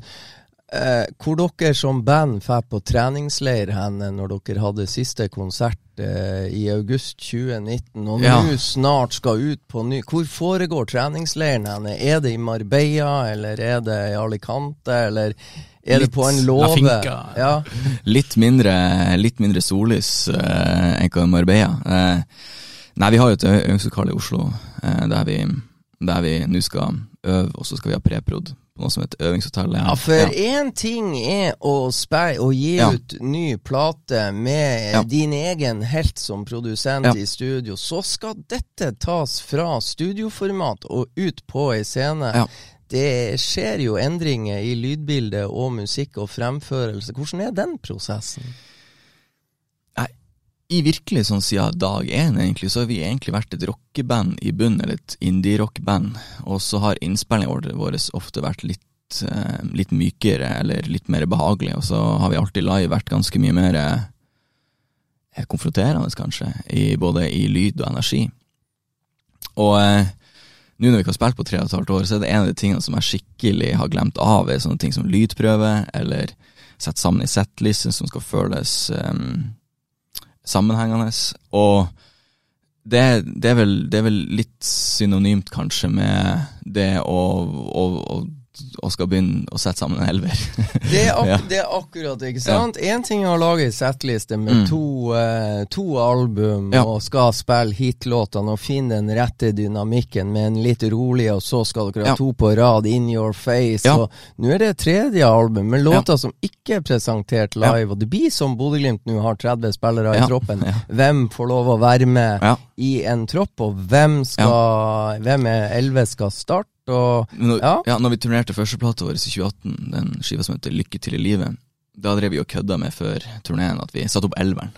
Eh, hvor dere som band får på treningsleir henne når dere hadde siste konsert eh, i august 2019, og Ja. nå snart skal ut på ny Hvor foregår treningsleiren henne? Er det i Marbella, eller er det i Alicante, eller er det på en låve? Ja. Litt mindre, litt mindre sollys eh, enn hva Marbella. Eh, nei, vi har jo et øvingslokale i Oslo eh, der vi der vi nå skal øve, og så skal vi ha preprod på noe som heter Øvingshotellet. Ja, for én ting er å Å gi Ja. ut ny plate med Ja. din egen helt som produsent Ja. i studio. Så skal dette tas fra studioformat og ut på ei scene. Ja. Det skjer jo endringer i lydbildet og musikk og fremførelse. Hvordan er den prosessen? I virkelig sånn siden dag én, egentlig, så har vi egentlig vært et rockeband i bunn, eller et indie-rockband. Og så har innspillingene våre ofte vært litt, eh, litt mykere, eller litt mer behagelig, Og så har vi alltid live vært ganske mye mer eh, konfronterende, kanskje, i, både i lyd og energi. Og eh, nå når vi ikke har spilt på tre og et halvt år, så er det en av de tingene som jeg skikkelig har glemt av, er sånne ting som lydprøve, eller sette sammen i settlisten som skal føles um, sammenhengende. Og det, det, er vel, det, er vel, litt synonymt, kanskje, med det å, å, å og skal begynne å sette sammen en elver. det, er ja. det er akkurat, ikke sant? Én ja. ting er å lage ei settliste med mm. to, uh, to, album ja. og skal spille hitlåtene og finne den rette dynamikken med en litt rolig, og så skal dere ha to på rad, In Your Face. Og nå er det tredje album med låter som ikke er presentert live, og det blir som Bodø-Glimt nå har 30 spillere i troppen. Hvem får lov å være med i en tropp, og hvem, skal, hvem er 11 skal starte? Og, når, ja. ja. når vi turnerte førsteplata vår i 2018, den skiva som heter Lykke til i livet, da drev vi og kødda med før turneen at vi satte opp elveren.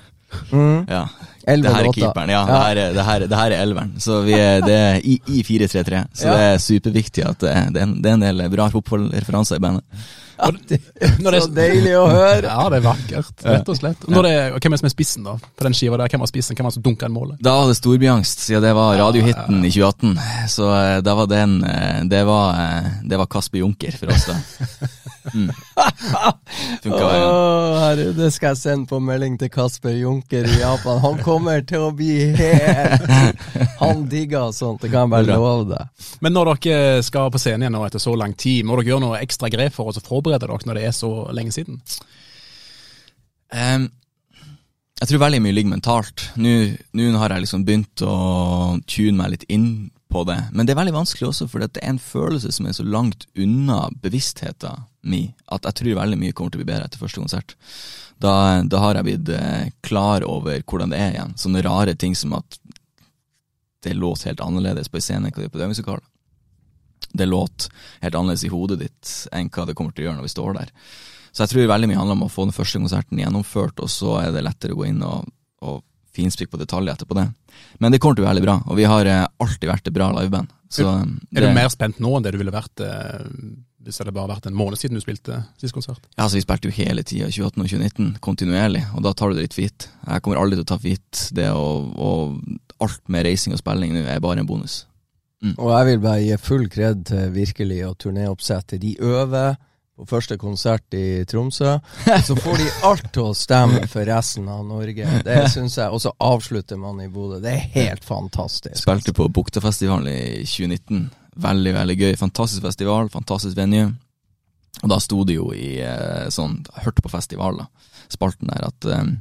Mm. Ja. det her er keeperen. Ja, ja. Det, her er, det, her, det, her er, elveren. Så vi er, det er i, i 4-3-3. Så det er superviktig at det, det, er en, det er en del bra fotballreferanser i bandet. Ja, det er så deilig å høre. Ja, det er vakkert, rett og slett. Når det, hvem er det som er spissen da, på den skiva der? Hvem var spissen? Hvem var det som dunka inn målet? Da var det Storbyangst, siden det var radiohiten i 2018. Så eh, da var den eh, Det var, eh, det var Kasper Junker for oss, da. Mm. Funka hver gang. Herre, det skal jeg sende på melding til Kasper Junker i Japan. Han kommer til å bli helt Han digger sånt, det kan jeg bare love deg. Men når dere skal på scenen igjen nå etter så lang tid, må dere gjøre noe ekstra grep for å forberede forbereder dere når det er så lenge siden? Um, jeg tror veldig mye ligger mentalt. Nå har jeg liksom begynt å tune meg litt inn på det. Men det er veldig vanskelig også, for det er en følelse som er så langt unna bevisstheten min, at jeg tror veldig mye kommer til å bli bedre etter første konsert. Da, da har jeg blitt eh, klar over hvordan det er igjen. Sånne rare ting som at det låter helt annerledes på en scene enn hva det gjør på øvingslokale det låt helt annerledes i hodet ditt enn hva det kommer til å gjøre når vi står der. Så jeg tror veldig mye handler om å få den første konserten gjennomført, og så er det lettere å gå inn og, og finspikke på detaljer etterpå det. Men det kommer til å bli veldig bra, og vi har eh, alltid vært et bra liveband. Så, er, er du mer spent nå enn det du ville vært eh, hvis det bare vært en måned siden du spilte sist konsert? Ja, altså Vi spilte jo hele tida, 2018 og 2019, kontinuerlig, og da tar du det litt for gitt. Jeg kommer aldri til å ta for gitt det, og, og alt med reising og spilling nå er bare en bonus. Mm. Og jeg vil bare gi full kred til virkelig og turnéoppsettet. De øver på første konsert i Tromsø. Så får de alt til å stemme for resten av Norge. Det syns jeg. Og så avslutter man i Bodø. Det er helt fantastisk. Spilte på Buktafestivalen i 2019. Veldig, veldig gøy. Fantastisk festival, fantastisk venue. Og da sto det jo i eh, sånn Hørte på festival, da. Spalten der at um,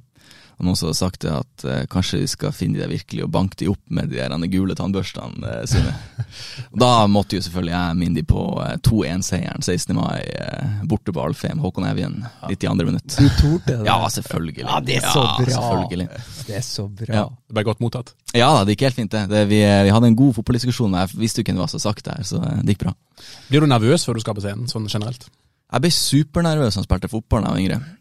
og noen som har sagt det at eh, kanskje vi skal finne de virkelig og banke de opp med de der gule tannbørstene eh, sine. da måtte jo selvfølgelig jeg minne de på eh, 2-1-seieren 16. mai eh, borte på Alfheim, Håkon Evjen, litt i andre minutt. Du torde det? Ja, selvfølgelig. Ja, Det er så bra. Det er så bra. Ja. Det ble godt mottatt? Ja da, det gikk helt fint det. det vi, vi, hadde en god fotballdiskusjon, men jeg visste jo hva som var sagt der, så det gikk bra. Blir du nervøs før du skal på scenen, sånn generelt? Jeg ble supernervøs da jeg spilte fotball da jeg var yngre.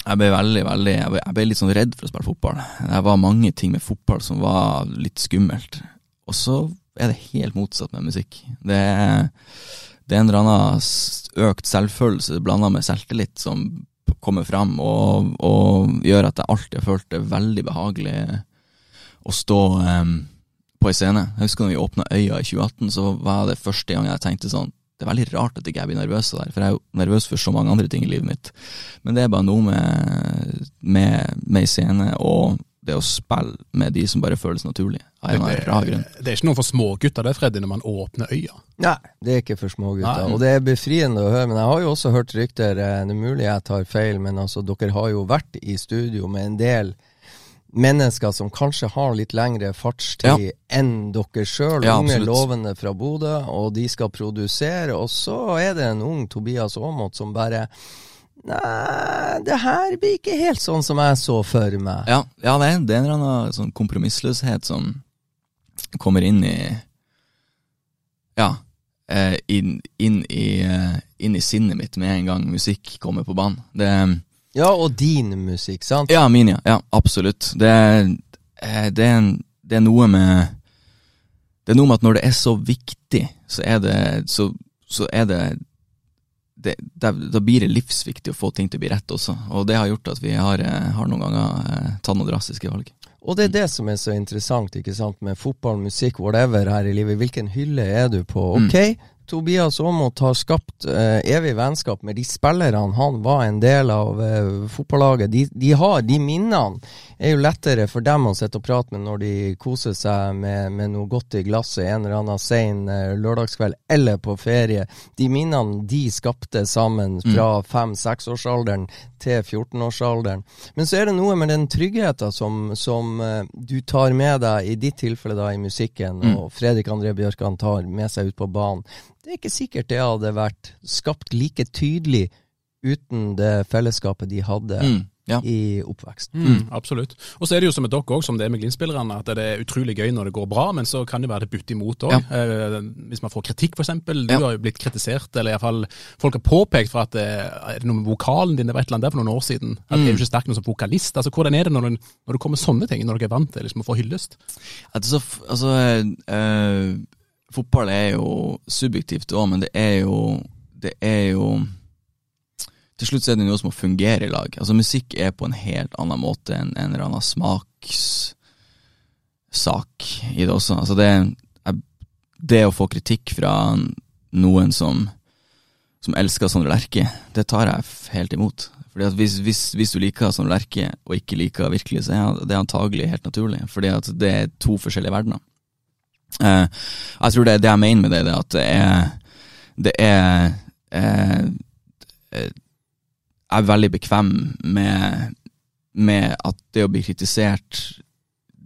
Jeg ble veldig, veldig jeg ble, jeg ble, litt sånn redd for å spille fotball. Det var mange ting med fotball som var litt skummelt. Og så er det helt motsatt med musikk. Det er, det er en eller annen økt selvfølelse blanda med selvtillit som kommer fram, og, og, gjør at jeg alltid har følt det veldig behagelig å stå um, på ei scene. Jeg husker når vi åpna Øya i 2018, så var det første gang jeg tenkte sånn det er veldig rart at ikke jeg blir nervøs der, for jeg er jo nervøs for så mange andre ting i livet mitt. Men det er bare noe med, med, med scene og det å spille med de som bare føles naturlig. Det. Det er ikke noe for smågutter det, Freddy, når man åpner øya? Nei, det er ikke for smågutter. Og det er befriende å høre. Men jeg har jo også hørt rykter, eh, det er mulig jeg tar feil, men altså, dere har jo vært i studio med en del mennesker som kanskje har litt lengre fartstid ja. enn dere sjøl, ja, unge lovende fra Bodø, og de skal produsere, og så er det en ung Tobias Aamodt som bare Nei, det her blir ikke helt sånn som jeg så for meg. Ja, ja det, er, det er en eller annen sånn kompromissløshet som kommer inn i Ja, inn, inn, i, inn, i, sinnet mitt med en gang musikk kommer på banen. Det Ja, og din musikk, sant? Ja, min, ja. ja absolutt. Det eh, det, er en, det er noe med Det er noe med at når det er så viktig, så er det Så, så er det, det, det Da blir det livsviktig å få ting til å bli rett også, og det har gjort at vi har, eh, har noen ganger eh, tatt noen drastiske valg. Og det er det som er så interessant ikke sant, med fotball, musikk, whatever her i livet. Hvilken hylle er du på? Ok, Tobias Aamodt har skapt eh, evig vennskap med de spillerne han var en del av eh, fotballaget. De, de, har de minnene. er jo lettere for dem å sitte og prate med når de koser seg med, med noe godt i glasset en eller annen sein eh, lørdagskveld eller på ferie. De minnene de skapte sammen fra mm. fem-seksårsalderen til 14-årsalderen. Men så er det noe med den tryggheten som, som uh, du tar med deg, i ditt tilfelle da i musikken, mm. og Fredrik André Bjørkan tar med seg ut på banen. Det er ikke sikkert det hadde vært skapt like tydelig uten det fellesskapet de hadde. Mm ja. i oppveksten. Mm, absolutt. Og så er det jo som med dere òg, som det er med Glimt-spillerne, at det er utrolig gøy når det går bra, men så kan det være det butter imot òg. Ja. Eh, hvis man får kritikk, f.eks. Du ja. har jo blitt kritisert, eller iallfall folk har påpekt for at det eh, er det noe med vokalen din det var et eller annet der for noen år siden. At mm. det er jo ikke sterk nok som vokalist. Altså, Hvordan er det når, du, når det kommer sånne ting, når dere er vant til liksom, å få hyllest? Altså, altså øh, fotball er jo subjektivt òg, men det er jo det er jo til slutt er det noe som må fungere i lag. Altså Musikk er på en helt annen måte enn en eller annen smakssak i det også. Altså det, det å få kritikk fra noen som, som elsker Sondre Lerche, det tar jeg helt imot. Fordi at hvis, hvis, hvis du liker Sondre Lerche og ikke liker virkelig, så er det antagelig helt naturlig. Fordi at det er to forskjellige verdener. Eh, jeg tror det, det jeg mener med det, er at det er, det er eh, er veldig bekvem med, med at det å bli kritisert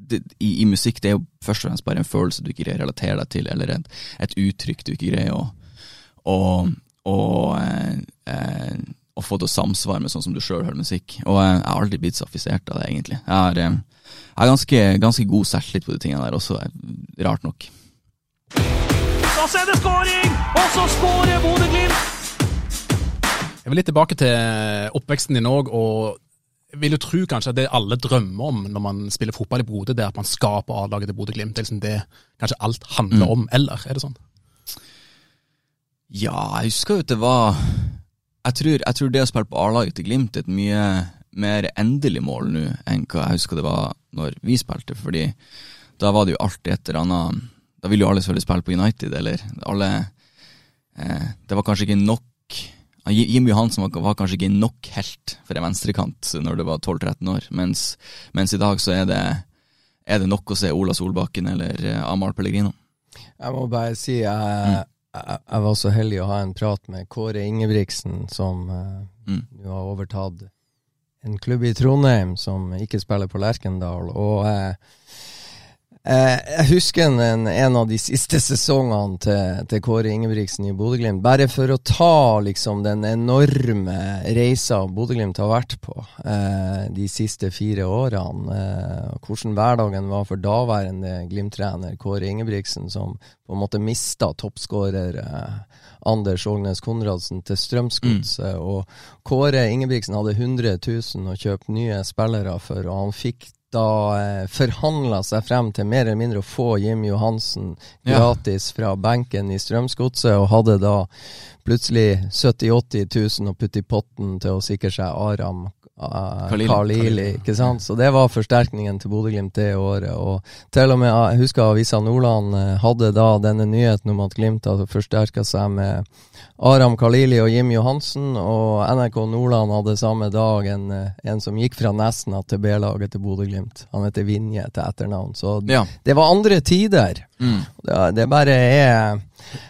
det, i, i, musikk, det er jo først og fremst bare en følelse du ikke greier å relatere deg til, eller et, et uttrykk du ikke greier å, å, å, eh, å få til å samsvare med sånn som du sjøl hører musikk. Og jeg har aldri blitt så affisert av det, egentlig. Jeg har, eh, jeg har ganske, ganske god selvtillit på de tingene der også, rart nok. Da er det skåring, og så skårer Bodø-Glimt! Jeg vil litt tilbake til oppveksten din òg, og jeg vil jo tro kanskje at det alle drømmer om når man spiller fotball i Bodø, det er at man skaper A-laget til Bodø-Glimt. Det er liksom det kanskje alt handler mm. om, eller er det sånn? Ja, jeg husker jo at det var Jeg tror, jeg tror det å spille på A-laget til Glimt er et mye mer endelig mål nå enn hva jeg husker det var når vi spilte, fordi da var det jo alltid et eller annet Da ville jo alle selvfølgelig spille på United, eller alle eh, Det var kanskje ikke nok Jim Johansen var, var, kanskje ikke nok helt for en venstrekant når du var 12-13 år, mens, mens, i dag så er det, er det, nok å se Ola Solbakken eller uh, Amahl Pellegrino. Jeg må bare si jeg, mm. jeg, jeg, var så heldig å ha en prat med Kåre Ingebrigtsen, som uh, mm. har overtatt en klubb i Trondheim som ikke spiller på Lerkendal. og uh, Eh, jeg husker en, en, av de siste sesongene til, til Kåre Ingebrigtsen i Bodø-Glimt. Bare for å ta liksom den enorme reisa Bodø-Glimt har vært på eh, de siste fire årene. Eh, hvordan hverdagen var for daværende Glimt-trener Kåre Ingebrigtsen, som på en måte mista toppskårer eh, Anders Ågnes Konradsen til Strømsgodset. Mm. Og Kåre Ingebrigtsen hadde 100 000 å kjøpe nye spillere for, og han fikk da eh, forhandla seg frem til mer eller mindre å få Jim Johansen gratis ja. fra benken i Strømsgodset, og hadde da plutselig 70 000-80 000 å putte i potten til å sikre seg Aram uh, Khalili. ikke sant? Så det var forsterkningen til Bodø-Glimt det året. Og til og med, jeg husker Avisa Nordland uh, hadde da denne nyheten om at Glimt hadde forsterka seg med Aram Kalili og Jim Johansen, og NRK Nordland hadde samme dag en, eh, en som gikk fra Nesna til B-laget til Bodø-Glimt. Han heter Vinje til etternavn. Så ja. det var andre tider. Mm. Det, det, bare er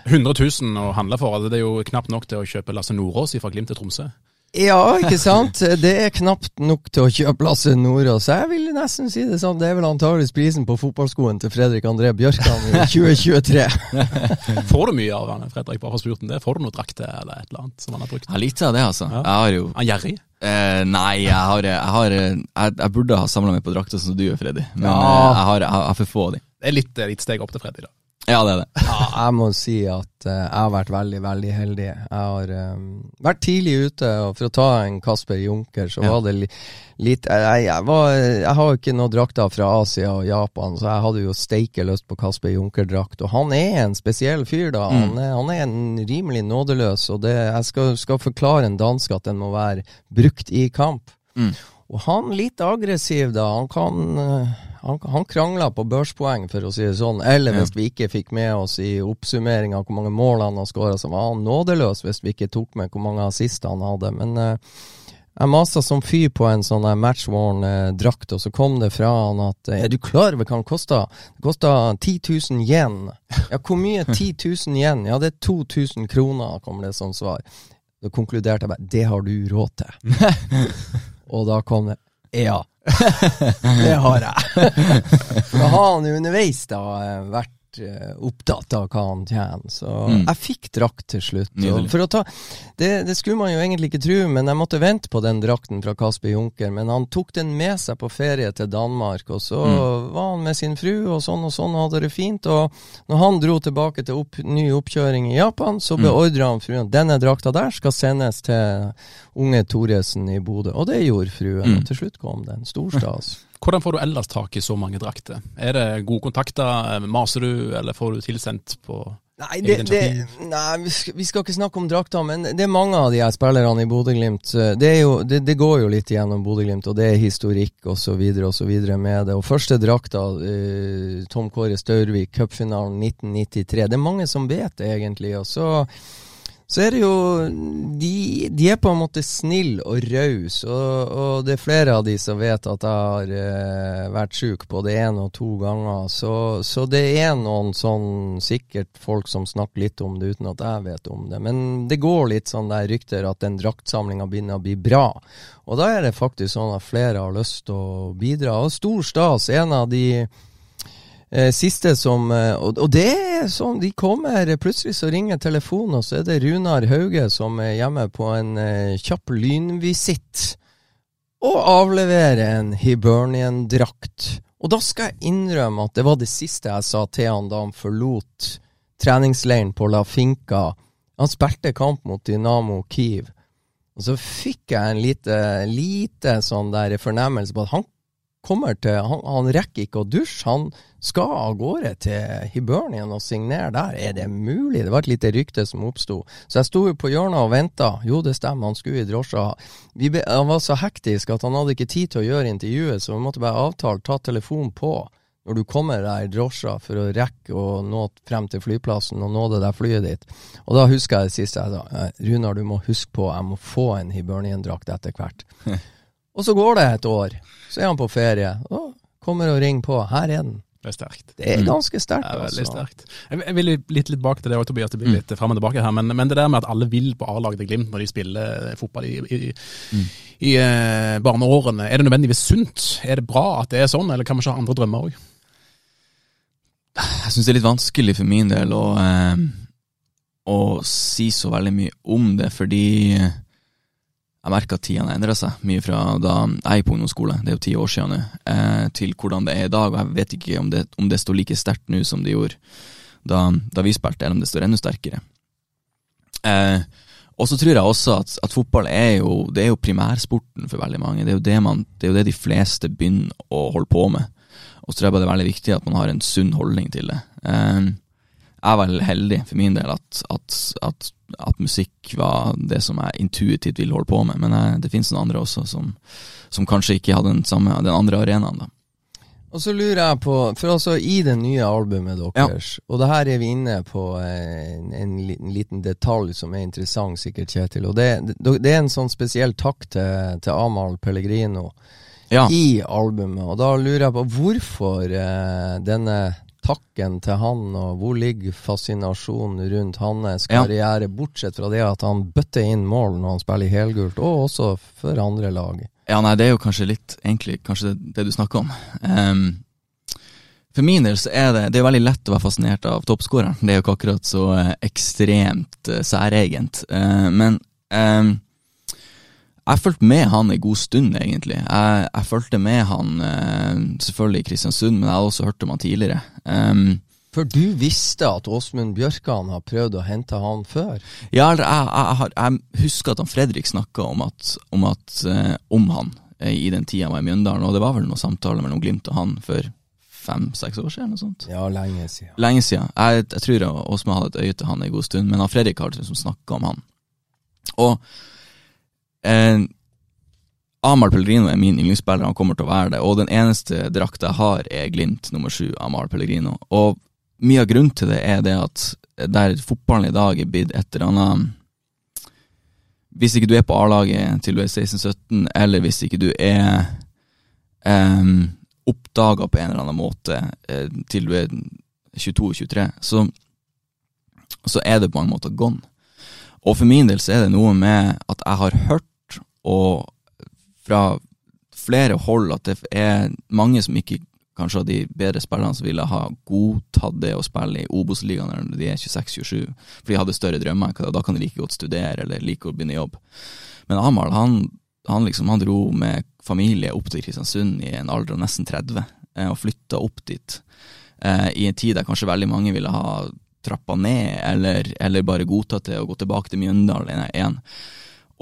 100 000 å handle for. Altså det er jo knapt nok til å kjøpe Lasse Nordås fra Glimt til Tromsø. Ja, ikke sant? Det er knapt nok til å kjøpe Lasse Nordås. Jeg vil nesten si det sånn, det er vel antakeligvis prisen på fotballskoen til Fredrik André Bjørkan i 2023. Får du mye av han, Fredrik, bare for spurten det? Får du noe drakter eller et eller annet som han har brukt? Ja, litt av det, altså. Ja. Jeg har jo Han gjerrig? Eh, nei, jeg har, jeg, har jeg, jeg, burde ha samla meg på drakter som du gjør, Freddy. Men ja. Eh, jeg, har, jeg, har, for få av dem. Det er litt, litt steg opp til Freddy, da. Ja, det er det. Ja, jeg må si at eh, jeg har vært veldig, veldig heldig. Jeg har um, vært tidlig ute, og for å ta en Kasper Junker, så Ja. var det li litt jeg, jeg, var, jeg har jo ikke noen drakter fra Asia og Japan, så jeg hadde jo steike lyst på Kasper Junker-drakt. Og han er en spesiell fyr, da. Mm. Han, er, han er en rimelig nådeløs, og det, jeg skal, skal forklare en dansk at den må være brukt i kamp. Mm. Og han litt aggressiv, da. Han kan eh, han, han krangla på børspoeng, for å si det sånn. Eller Ja. hvis vi ikke fikk med oss i oppsummering av hvor mange mål han har skåra, så var han nådeløs hvis vi ikke tok med hvor mange assister han hadde. Men uh, jeg masa som fy på en sånn der matchworn eh, drakt, og så kom det fra han at eh, Er du klar over hva den kosta? Det kosta 10 000 yen. Ja, hvor mye er 10 000 yen? Ja, det er 2000 kroner, kommer det som svar. Da konkluderte jeg bare Det har du råd til. og da kom det Ja. Det har jeg. Da har han jo underveis da eh, vært eh, opptatt av hva han tjener. Så Mm. jeg fikk drakt til slutt. Ta, det, det skulle man jo egentlig ikke tro, men jeg måtte vente på den drakten fra Kasper Junker. Men han tok den med seg på ferie til Danmark, og så Mm. var han med sin fru, og sånn og sånn, og hadde det fint. Og når han dro tilbake til opp, ny oppkjøring i Japan, så Mm. beordra han fruen denne drakta der skal sendes til unge Thoresen i Bodø. Og det gjorde fruen, Mm. og til slutt kom den. Stor stas. Hvordan får du ellers tak i så mange drakter? Er det gode kontakter, maser du, eller får du tilsendt på Nei, det, det, nei vi, skal, ikke snakke om drakter, men det er mange av de her spillerne i Bodø-Glimt. eh, Det, det, det går jo litt gjennom Bodø-Glimt, og det er historikk osv. med det. Og første drakta, eh, Tom Kåre Staurvik, cupfinalen 1993. Det er mange som vet det, egentlig. Og så, så er det jo de, de er på en måte snille og rause, og, og det er flere av de som vet at jeg har eh, vært sjuk både én og to ganger. Så, så det er noen sånn sikkert folk som snakker litt om det uten at jeg vet om det. Men det går litt sånn der rykter at den draktsamlinga begynner å bli bra. Og da er det faktisk sånn at flere har lyst til å bidra. Og stor stas. En av de Eh, siste som eh, og, det er sånn, de kommer Plutselig så ringer telefonen, og så er det Runar Hauge som er hjemme på en eh, kjapp lynvisitt. Og avleverer en Hibernian-drakt. Og da skal jeg innrømme at det var det siste jeg sa til han da han forlot treningsleiren på La Finca. Han spilte kamp mot Dynamo Kiev. Og så fikk jeg en lite, lite sånn der fornemmelse på at han kommer til Han, han rekker ikke å dusje. Han skal av gårde til Hibernian og signere der. Er det mulig? Det var et lite rykte som oppsto. Så jeg sto jo på hjørnet og venta. Jo, det stemmer, han skulle i drosja. Vi be, han var så hektisk at han hadde ikke tid til å gjøre intervjuet, så vi måtte bare avtale ta telefonen på når du kommer der i drosja for å rekke å nå frem til flyplassen og nå det der flyet ditt. Og da husker jeg det siste jeg sa. Eh, Runar, du må huske på, jeg må få en Hibernian-drakt etter hvert. Og så går det et år. Så er han på ferie. Og kommer og ringer på. Her er den. Det er sterkt. Det er Mm. ganske sterkt, Det er veldig altså. sterkt. Jeg vil litt tilbake til det, òg, Tobias, det blir Mm. litt frem og tilbake her, men, men det der med at alle vil på A-laget til Glimt når de spiller fotball i, i, Mm. i eh, barneårene, er det nødvendigvis sunt? Er det bra at det er sånn, eller kan vi ikke ha andre drømmer òg? Jeg syns det er litt vanskelig for min del å, eh, å si så veldig mye om det, fordi jeg merker at tidene endrer seg mye fra da jeg gikk på ungdomsskole, det er jo ti år siden nå, eh, til hvordan det er i dag. Og jeg vet ikke om det, om det står like sterkt nå som det gjorde da, da vi spilte, eller om det står enda sterkere. Eh, og så tror jeg også at, at fotball er jo, er jo primærsporten for veldig mange. Det er jo det, man, det er jo det de fleste begynner å holde på med. Og så tror jeg bare det er veldig viktig at man har en sunn holdning til det. Eh, jeg vel heldig for min del at, at, at, at musikk var det som jeg intuitivt ville holde på med, men jeg, det finnes noen andre også som, som kanskje ikke hadde den, samme, den andre arenaen. da. Og så lurer jeg på, for altså i det nye albumet deres, og det her er vi inne på eh, en, en liten, liten detalj som er interessant, sikkert, Kjetil. Og det, det, det er en sånn spesiell takk til, til Amahl Pellegrino Ja. i albumet. Og da lurer jeg på hvorfor eh, denne takken til han, og hvor ligger fascinasjonen rundt hans Ja. karriere, bortsett fra det at han bøtter inn mål når han spiller i helgult, og også for andre lag. Ja, nei, det er jo kanskje litt egentlig kanskje det, det du snakker om. Um, for min del så er det Det er veldig lett å være fascinert av toppskåreren. Det er jo ikke akkurat så eh, ekstremt eh, særegent. Uh, men ehm, jeg fulgte med han en god stund, egentlig. Jeg, jeg fulgte med han eh, selvfølgelig i Kristiansund, men jeg hadde også hørt om han tidligere. Um, For du visste at Åsmund Bjørkan har prøvd å hente han før? Ja, jeg, jeg, jeg husker at han Fredrik snakka om, om, eh, om han eh, i den tida han var i Mjøndalen, og det var vel noen samtaler mellom Glimt og han for fem-seks år siden? Noe sånt. Ja, lenge siden. Lenge siden. Jeg, jeg tror Åsmund hadde et øye til han en god stund, men han Fredrik har liksom snakka om han. Og eh, Amahl Pellegrino er min yndlingsspiller, han kommer til å være det. Og den eneste drakta jeg har, er Glimt nummer sju, Amahl Pellegrino. Og mye av grunnen til det er det at der fotballen i dag er blitt et eller annet Hvis ikke du er på A-laget til du er 16-17, eller hvis ikke du er eh, oppdaga på en eller annen måte eh, til du er 22-23, så, så er det på en måte gone. Og for min del så er det noe med at jeg har hørt, og fra flere hold, at det er mange som ikke kanskje av de bedre spillerne som ville ha godtatt det å spille i Obos-ligaen når de er 26-27, for de hadde større drømmer. Da kan de like godt studere eller like godt begynne jobb. Men Amahl han, han, liksom, han dro med familie opp til Kristiansund i en alder av nesten 30, eh, og flytta opp dit eh, i en tid der kanskje veldig mange ville ha trappa ned, eller, eller bare godtatt det og gå tilbake til Mjøndalen igjen.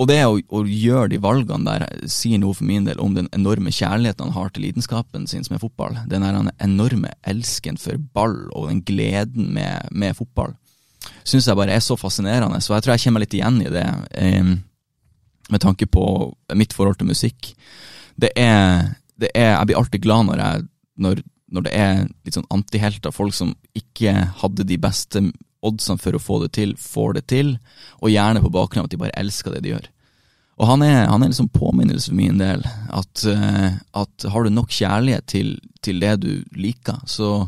Og det å, å, gjøre de valgene der sier noe for min del om den enorme kjærligheten han har til lidenskapen sin som er fotball. Den der enorme elsken for ball og den gleden med, med fotball syns jeg bare er så fascinerende. Så jeg tror jeg kommer litt igjen i det eh, med tanke på mitt forhold til musikk. Det er, det er Jeg blir alltid glad når, jeg, når, når det er litt sånn antihelter, folk som ikke hadde de beste oddsene for å få det til, får det til, og gjerne på bakgrunn av at de bare elsker det de gjør. Og han er, han er liksom påminnelse for min del at, uh, at har du nok kjærlighet til, til det du liker, så,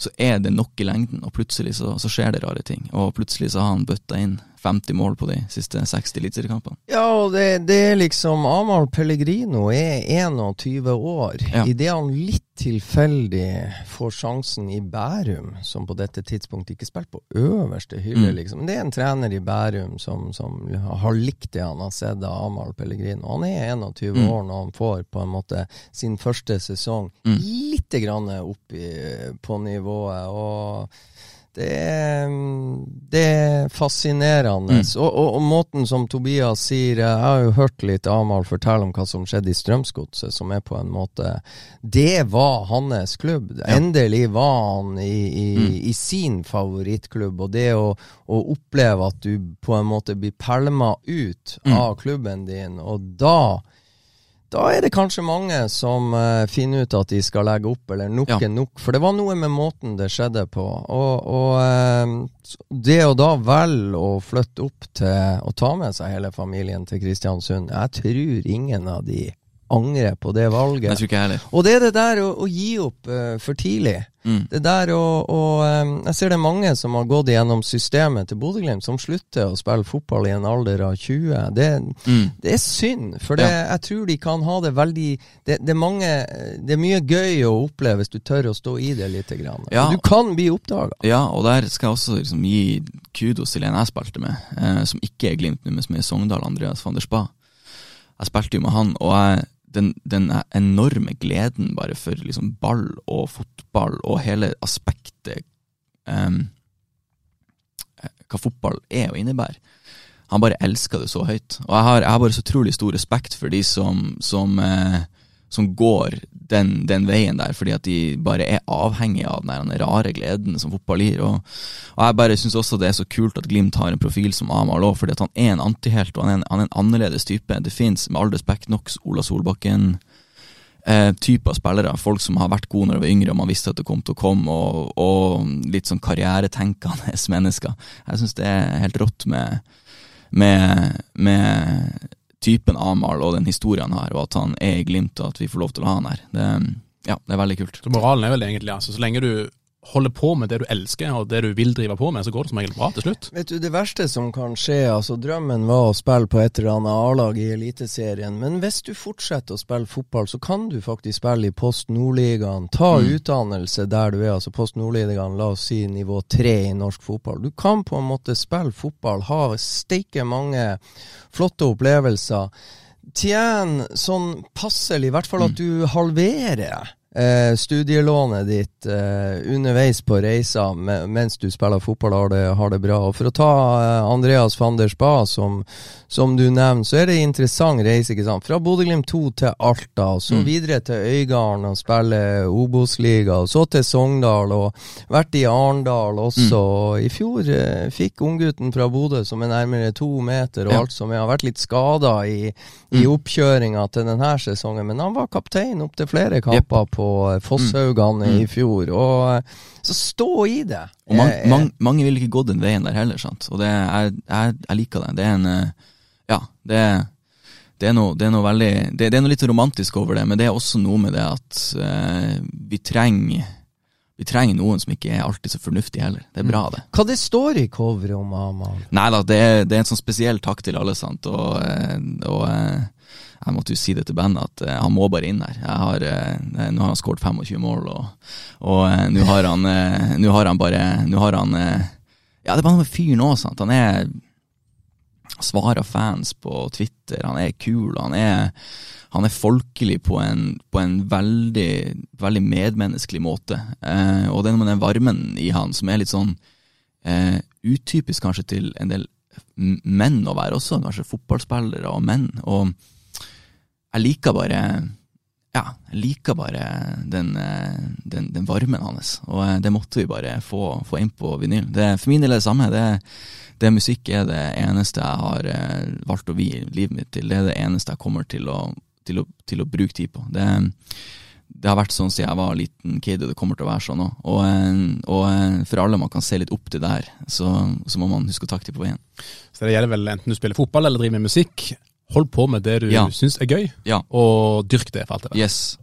så, er det nok i lengden, og plutselig så, så, skjer det rare ting. Og plutselig så har han bøtta inn 50 mål på de siste 60 eliteseriekampene. Ja, og det, det, er liksom Amahl Pellegrino er 21 år. Ja. Idet han litt tilfeldig får sjansen i Bærum, som på dette tidspunktet ikke spilte på øverste hylle, mm. liksom. Det er en trener i Bærum som, som, har likt det han har sett av Amahl Pellegrino. Han er 21 mm. år når han får på en måte sin første sesong mm. litt grann opp i, på nivået. og det er, det er fascinerende. Mm. Og, og, og, måten som Tobias sier Jeg har jo hørt litt Amahl fortelle om hva som skjedde i Strømsgodset, som er på en måte Det var hans klubb. Ja. Endelig var han i, i, mm. i, sin favorittklubb. Og det å, å, oppleve at du på en måte blir pælma ut mm. av klubben din, og da da er det kanskje mange som uh, finner ut at de skal legge opp, eller nok er nok. For det var noe med måten det skjedde på. Og, og uh, det å da velge å flytte opp til å ta med seg hele familien til Kristiansund Jeg tror ingen av de angrer på det valget. Jeg tror ikke heller. Og det er det der å, å gi opp uh, for tidlig. Mm. Det der og, å um, Jeg ser det er mange som har gått gjennom systemet til Bodø-Glimt, som slutter å spille fotball i en alder av 20. Det, mm. det er synd, for det, ja. jeg tror de kan ha det veldig det, det, er mange, det er mye gøy å oppleve hvis du tør å stå i det litt. Grann. Ja. Du kan bli oppdaga. Ja, og der skal jeg også liksom, gi kudos til en jeg spilte med, eh, som ikke er Glimt nå, men som er Sogndal, Andreas van der Spa. Jeg spilte jo med han, og jeg den, den, enorme gleden bare for liksom ball og fotball og hele aspektet um, Hva fotball er og innebærer. Han bare elsker det så høyt. Og jeg har, jeg har bare så utrolig stor respekt for de som, som eh, som går den, den, veien der, fordi at de bare er avhengige av den rare gleden som fotball gir. Og, og jeg bare syns også det er så kult at Glimt har en profil som Amahl òg, fordi at han er en antihelt, og han er en, han er en annerledes type. Det fins med all respekt nok Ola Solbakken. Eh, type av spillere. Folk som har vært gode når de var yngre og man visste at det kom til å komme, og, og litt sånn karrieretenkende mennesker. Jeg syns det er helt rått med, med, med typen Amahl og den historien her, og at han er i Glimt, og at vi får lov til å ha han her. Det, ja, det er veldig kult. Så moralen er vel egentlig altså, så lenge du holder på med det du elsker og det du vil drive på med, så går det som regel bra til slutt. Vet du, Det verste som kan skje, altså drømmen var å spille på et eller annet A-lag i Eliteserien, men hvis du fortsetter å spille fotball, så kan du faktisk spille i Post Nordligaen. Ta mm. utdannelse der du er, altså Post Nordligaen, la oss si nivå tre i norsk fotball. Du kan på en måte spille fotball, ha steike mange flotte opplevelser. Tjen sånn passelig, i hvert fall at mm. du halverer eh, studielånet ditt eh, underveis på reisa mens du spiller fotball, har det, har det bra. Og For å ta eh, Andreas van der Spa, som, som du nevner, så er det en interessant reise. ikke sant? Fra Bodø-Glimt 2 til Alta, og så Mm. videre til Øygarden og spille Obos-liga, og så til Sogndal, og vært i Arendal også. Og I fjor eh, fikk unggutten fra Bodø, som er nærmere to meter, og Ja. alt som har vært litt skada i, i oppkjøringa til denne sesongen, men han var kaptein opp til flere kamper på eh, Fosshaugan Mm. i fjor. Og eh, så stå i det. Og man, Eh, mange ville ikke gått den veien der heller, sant. Og det, jeg, jeg, jeg liker det. Det er en Ja, det, det, er noe, det er veldig det, det er noe litt romantisk over det, men det er også noe med det at eh, vi trenger vi trenger noen som ikke er alltid så fornuftig heller. Det er bra, det. Hva det står i coveret om Amal? Nei da, det, det er en sånn spesiell takk til alle, sant. Og, eh, og eh, jeg måtte jo si det til bandet at eh, han må bare inn der. Jeg har, nå har han skåret 25 mål, og, og nå har han Nå har han bare Nå har han Ja, det er bare noe med fyren òg, sant. Han er svarer fans på Twitter, han er kul, han er, han er folkelig på en, på en veldig, veldig medmenneskelig måte. Eh, og det er noe med den varmen i han som er litt sånn eh, utypisk kanskje til en del menn å være også, kanskje fotballspillere og menn. Og jeg liker bare ja, jeg liker bare den, eh, den, den varmen hans, og eh, det måtte vi bare få, få inn på vinyl. Det, for min del er det samme. Det, det musikk er det eneste jeg har eh, valgt å vie livet mitt til. Det er det eneste jeg kommer til å, til å, til å bruke tid på. Det, det har vært sånn siden jeg var liten kid, og det kommer til å være sånn òg. Og, og for alle man kan se litt opp til der, så, så må man huske å takke dem på veien. Så det gjelder vel enten du spiller fotball eller driver med musikk. Hold på med det du Ja. syns er gøy, Ja. og dyrk det for alt det er. Yes.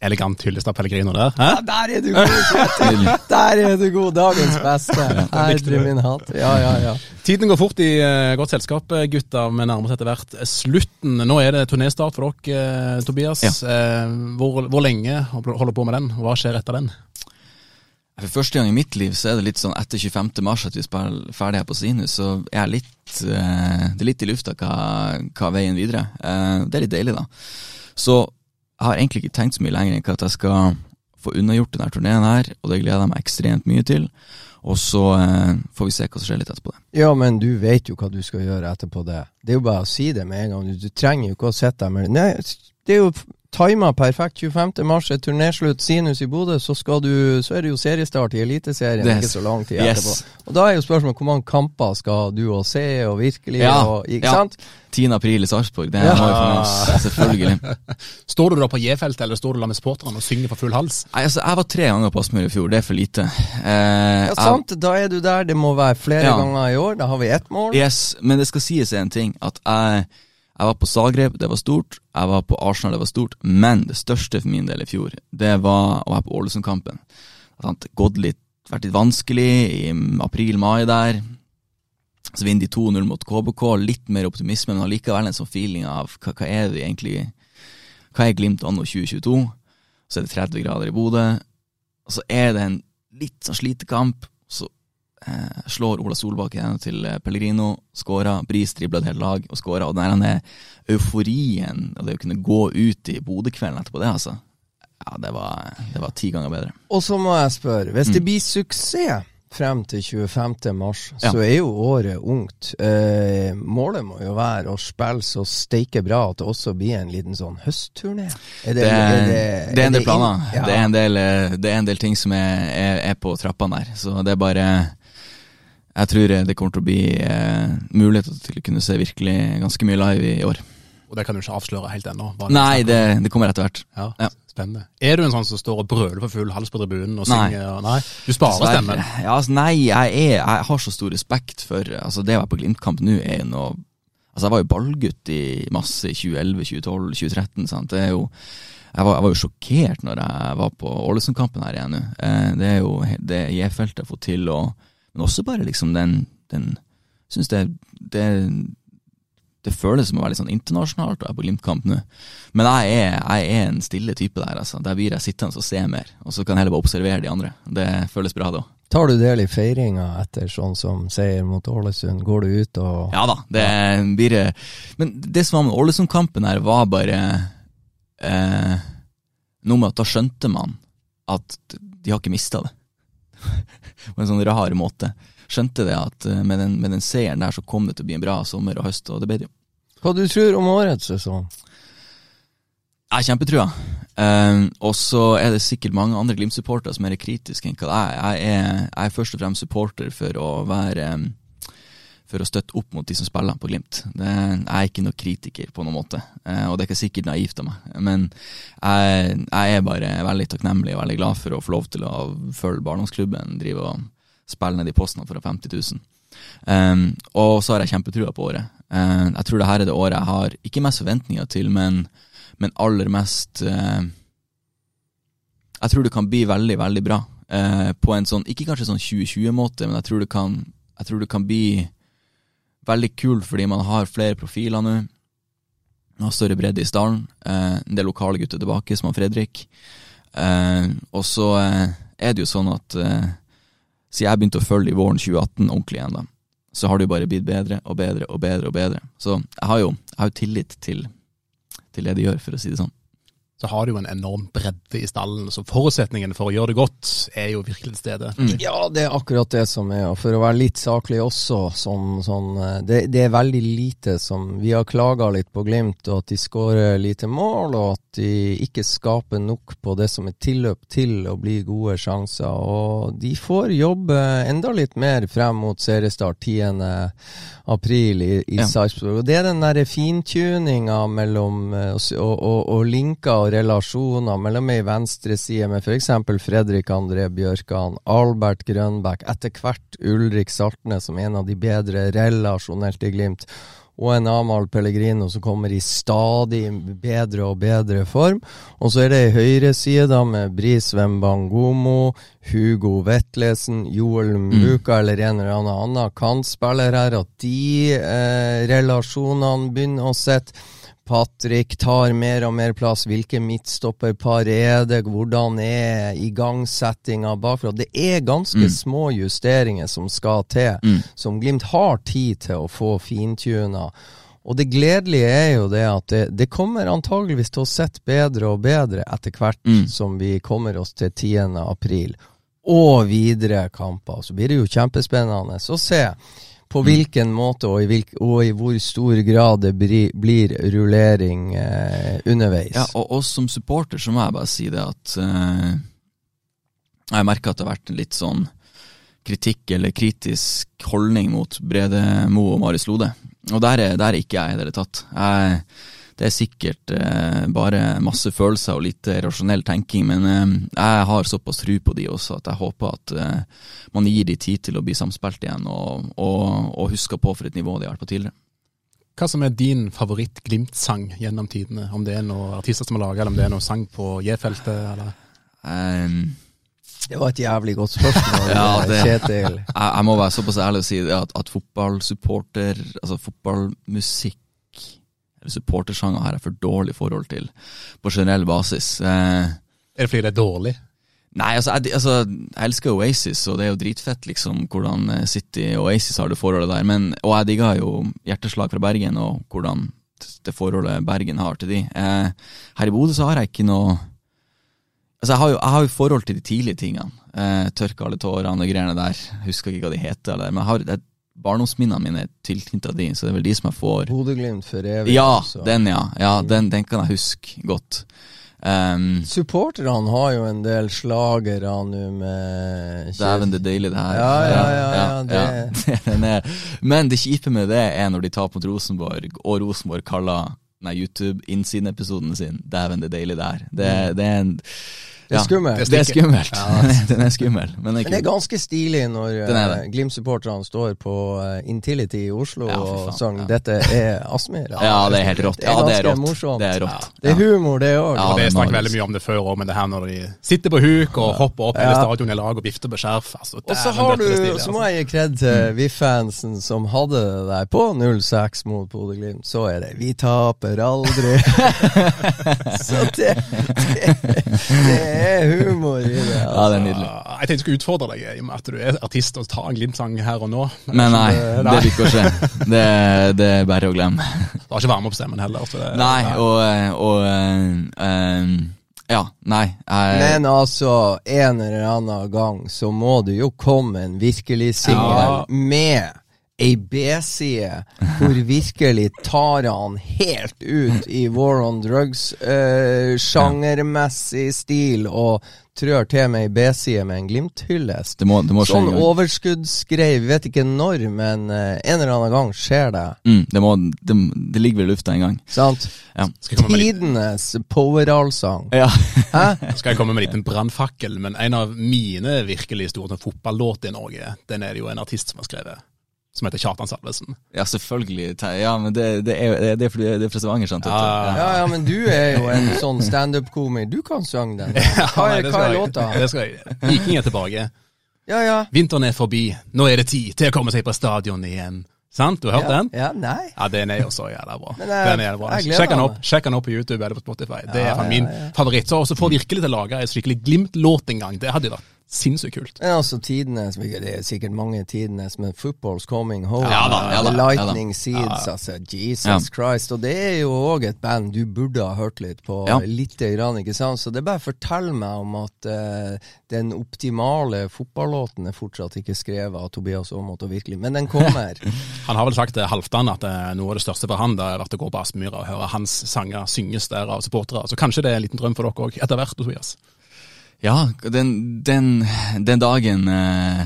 Elegant hyllest av Pellegrino der. Hæ? Ja, der er du god, Der er du god! Dagens beste. Herre min hatt. Ja, ja, ja. Tiden går fort i eh, godt selskap, gutter. gutta. Vi nærmer oss etter hvert slutten. Nå er det turnéstart for dere, eh, Tobias. Ja. hvor, hvor lenge holder på med den? Hva skjer etter den? For første gang i mitt liv så er det litt sånn etter 25. mars at vi spiller ferdig her på Sinus, så er jeg litt, eh, det er litt i lufta hva, hva veien videre. Eh, det er litt deilig, da. Så jeg har egentlig ikke tenkt så mye lenger enn at jeg skal få unnagjort denne turneen her, og det gleder jeg meg ekstremt mye til. Og så eh, får vi se hva som skjer litt etterpå det. Ja, men du vet jo hva du skal gjøre etterpå det. Det er jo bare å si det med en gang. Du, trenger jo ikke å sitte der med Nei, det er jo tima perfekt. 25. mars er turnéslutt, Sinus i Bodø, så, du, så er det jo seriestart i Eliteserien yes. ikke så lang tid yes. etterpå. Og da er jo spørsmålet hvor mange kamper skal du og se, og virkelig, Ja, og, ikke ja. sant? 10. april i Sarpsborg, det Ja. må vi få oss, selvfølgelig. Står du da på J-feltet, eller står du da med supporterne og synger for full hals? Nei, altså, jeg var tre ganger på Aspmyr i fjor, det er for lite. Eh, Ja, jeg- sant, da er du der. Det må være flere Ja. ganger i år. Da har vi ett mål. Yes, men det skal sies en ting, at jeg, jeg var på Zagreb, det var stort, jeg var på Arsenal, det var stort, men det største for min del i fjor, det var å være på Ålesundkampen. Gått litt, vært litt vanskelig i april-mai der, så vinner de 2-0 mot KBK, litt mer optimisme, men allikevel en sånn feeling av hva, hva er det egentlig, hva er Glimt anno 2022? Så er det 30 grader i Bodø, og så er det en litt sånn slitekamp, så eh, slår Ola Solbakken til eh, Pellegrino, skåra, Bris dribla et helt lag og skåra, og den der euforien og det å kunne gå ut i Bodø-kvelden etterpå det, altså, ja, det var, det var ti ganger bedre. Og så må jeg spørre, hvis det Mm. blir suksess frem til 25. mars, Ja. så er jo året ungt. Eh, målet må jo være å spille så steike bra at det også blir en liten sånn høstturné. Er Det, er, det er en del planer. Ja. Det, er en del, eh, det er en del ting som er, er, er på trappene der. Så det er bare Jeg tror det kommer til å bli eh, muligheter til å kunne se virkelig ganske mye live i år. Og det kan du ikke avsløre helt ennå. Nei, det, det kommer etter hvert. Ja, Ja. Spennende. Er du en sånn som står og brøler for full hals på tribunen og Nei. synger? Nei, du sparer Dessverre. stemmen. Ja, altså, nei, jeg, er, jeg har så stor respekt for altså, Det å være på Glimt-kamp nå er jo noe Altså, jeg var jo ballgutt i masse i 2011, 2012, 2013. Sant? Det er jo jeg var, jeg var jo sjokkert når jeg var på Ålesund-kampen her igjen nå. Eh, det er jo det J-feltet har fått til, og, men også bare liksom den, den Syns det, det det føles som å være litt sånn internasjonalt er på Glimt-kamp nå. Men jeg er, jeg er en stille type der, altså. Der blir jeg sittende og se mer, og så kan jeg heller bare observere de andre. Det føles bra da. Tar du del i feiringa etter sånn som seier mot Ålesund? Går du ut og Ja da, det blir Men det som var med Ålesund-kampen her, var bare eh, noe med at da skjønte man at de har ikke mista det. På en sånn rar måte. Skjønte det at eh, med den, med den seieren der så kom det til å bli en bra sommer og høst, og det ble det jo. Hva du tror om årets sesong? Jeg har kjempetrua. Um, og så er det sikkert mange andre Glimt-supportere som er kritiske enn hva. Jeg er. Jeg er først og fremst supporter for å være um, For å støtte opp mot de som spiller på Glimt. Det, jeg er ikke noen kritiker på noen måte, uh, og det er ikke sikkert naivt av meg. Men jeg, jeg, er bare veldig takknemlig og veldig glad for å få lov til å følge barndomsklubben drive og spille ned i posten for 50 000. Um, og så har jeg kjempetrua på året. Uh, jeg tror det her er det året jeg har ikke mest forventninger til, men men aller mest uh, Jeg tror det kan bli veldig, veldig bra. Uh, på en sånn, ikke kanskje sånn 2020-måte, men jeg tror, det kan, jeg tror det kan bli veldig kul fordi man har flere profiler nå. Har større bredde i stallen. Eh, en del lokale gutter tilbake, som har Fredrik. Eh, og så eh, er det jo sånn at eh, siden jeg begynte å følge i våren 2018 ordentlig igjen, da, så har det jo bare blitt bedre og bedre og bedre og bedre. Så jeg har jo, jeg har jo tillit til til det de gjør, for å si det sånn. Så har du jo en enorm bredde i stallen, så forutsetningen for å gjøre det godt er jo virkelig til stede. Mm. Ja, det er akkurat det som er. Og for å være litt saklig også, sånn, sånn det, det, er veldig lite som Vi har klaga litt på Glimt, og at de skårer lite mål, og at de ikke skaper nok på det som er tilløp til å bli gode sjanser. Og de får jobbe enda litt mer frem mot seriestart 10 april i, i ja. Sarpsborg. Og det er den derre fintuninga mellom og, og, og linker og relasjoner mellom ei venstreside med f.eks. Fredrik André Bjørkan, Albert Grønbæk, etter hvert Ulrik Saltnes som en av de bedre relasjonelt i Glimt og en Amahl Pellegrino som kommer i stadig bedre og bedre form. Og så er det ei høyreside med Bris Wembangomo, Hugo Vetlesen, Joel Muka mm. eller en eller annen annen kantspiller her, at de eh, relasjonene begynner å sitte. Patrick tar mer og mer plass. Hvilke midtstopperpar er det? Hvordan er igangsettinga bakfra? Det er ganske mm. små justeringer som skal til, mm. som Glimt har tid til å få fintuna. Og det gledelige er jo det at det, det kommer antageligvis til å sette bedre og bedre etter hvert mm. som vi kommer oss til 10. april. Og videre kamper. Så blir det jo kjempespennende å se på hvilken måte og i, hvilk, og i, hvor stor grad det blir, blir rullering eh, underveis. Ja, og oss som supporter så må jeg bare si det at eh, jeg merker at det har vært litt sånn kritikk eller kritisk holdning mot Brede Mo og Marius Lode. Og der er, der er ikke jeg i det hele tatt. Jeg det er sikkert eh, bare masse følelser og litt rasjonell tenking, men eh, jeg har såpass tro på de også at jeg håper at eh, man gir de tid til å bli samspilt igjen, og, og, og husker på for et nivå de har vært på tidligere. Hva som er din favoritt-Glimt-sang gjennom tidene? Om det er noen artister som har laga, eller om det er noen sang på J-feltet? Um, det var et jævlig godt spørsmål, ja, det, Kjetil. Jeg, jeg, må være såpass ærlig å si at, at fotballsupporter, altså fotballmusikk supportersanger har jeg for dårlig forhold til på generell basis. Eh, er det fordi det er dårlig? Nei, altså jeg, altså jeg, elsker Oasis, og det er jo dritfett liksom hvordan eh, City og Oasis har det forholdet der. Men, og jeg digger jo Hjerteslag fra Bergen og hvordan det forholdet Bergen har til de. Eh, her i Bodø så har jeg ikke noe Altså Jeg har jo, jeg har jo forhold til de tidlige tingene. Eh, tørke alle tårene og greiene der. Husker ikke hva de heter. Eller, men jeg har et barndomsminnene mine er tilknytta de, så det er vel de som jeg får Bodø-Glimt for evig. Ja, så. den, ja. ja den, den, kan jeg huske godt. Um, Supporterne har jo en del slagere nå med Dæven, det er deilig, det her. Ja, ja, ja, ja, det. ja. Men det kjipe med det er når de tar mot Rosenborg, og Rosenborg kaller YouTube-innsidenepisoden sin 'Dæven, det er deilig', det her. Det, mm. det er en det er skummelt. Det er skummelt. Ja. den er skummel, men, det er ganske stilig når uh, Glimt-supporterne står på uh, Intility i Oslo ja, og sang 'Dette er Aspmyr'. Ja, det er helt rått. Det er ganske er morsomt. Det er rått. Det er humor, det òg. Ja, det er snakket veldig mye om det før òg, men det her når de sitter på huk og hopper opp hele stadion i lag og vifter med skjerf altså, Og så har du, stilig, så må altså. jeg gi kred til mm. VIF-fansen som hadde det der på 0-6 mot Bodø-Glimt. Så er det 'Vi taper aldri'. så det, det, det er humor i det. Ja, det er nydelig. Jeg tenkte jeg skulle utfordre deg i og med at du er artist og tar en Glimt-sang her og nå. Men nei, det- det vil ikke å skje. Det, det er bare å glemme. Du har ikke varme opp stemmen heller. Så det, Nei, og, og eh, Ja, nei. Jeg, Men altså, en eller annen gang så må det jo komme en virkelig singel Ja. med ei B-side, hvor virkelig tar han helt ut i War on Drugs-sjangermessig stil, og trør til med ei B-side med en Glimt-hyllest. det må, det må skje Sånn overskuddsgreie, vi vet ikke når, men eh, en eller annen gang skjer det. Mm, det, må, det, det ligger vel i lufta en gang. Sant? Ja. Med litt- Ja. Hæ? skal jeg komme med en liten brannfakkel, men en av mine virkelig store fotballåter i Norge, den er det jo en artist som har skrevet. Som heter Kjartan Salvesen. ja, selvfølgelig. Ja, men det, det, er, det er det er fra Stavanger, sant? Ja, Ja, ja, men du er jo en sånn standup-komiker. Du kan synge den. Hva er, det hva er låta? Det skal jeg. Viking er tilbake. Ja, ja. Vinteren er forbi. Nå er det tid til å komme seg på stadion igjen. Sant? Du har hørt ja, den? Ja, nei. Ja, den er jo så jævla bra. Men jeg- den er jævla bra. Sjekk den opp Sjekk den opp på YouTube eller på Spotify. Det er Ja, min ja. favoritt. Så også få virkelig til å lage en skikkelig Glimt-låt en gang. Det hadde vært sinnssykt kult. Men altså tidenes Det er sikkert mange tidenes, men football's coming home. Ja da, ja da, Lightning ja Seeds, altså. Jesus Ja. Christ. Og det er jo òg et band du burde ha hørt litt på. Ja. Lite grann, ikke sant? Så det er bare fortell meg om at uh, den optimale fotballåten er fortsatt ikke skrevet av Tobias Aamodt, og virkelig. Men den kommer. Han har vel sagt til Halvdan at eh, noe av det største for han det har vært å gå på Aspmyra og høre hans sanger synges der av supportere. Så kanskje det er en liten drøm for dere òg, etter hvert, Tobias. Ja, den, den, den dagen eh,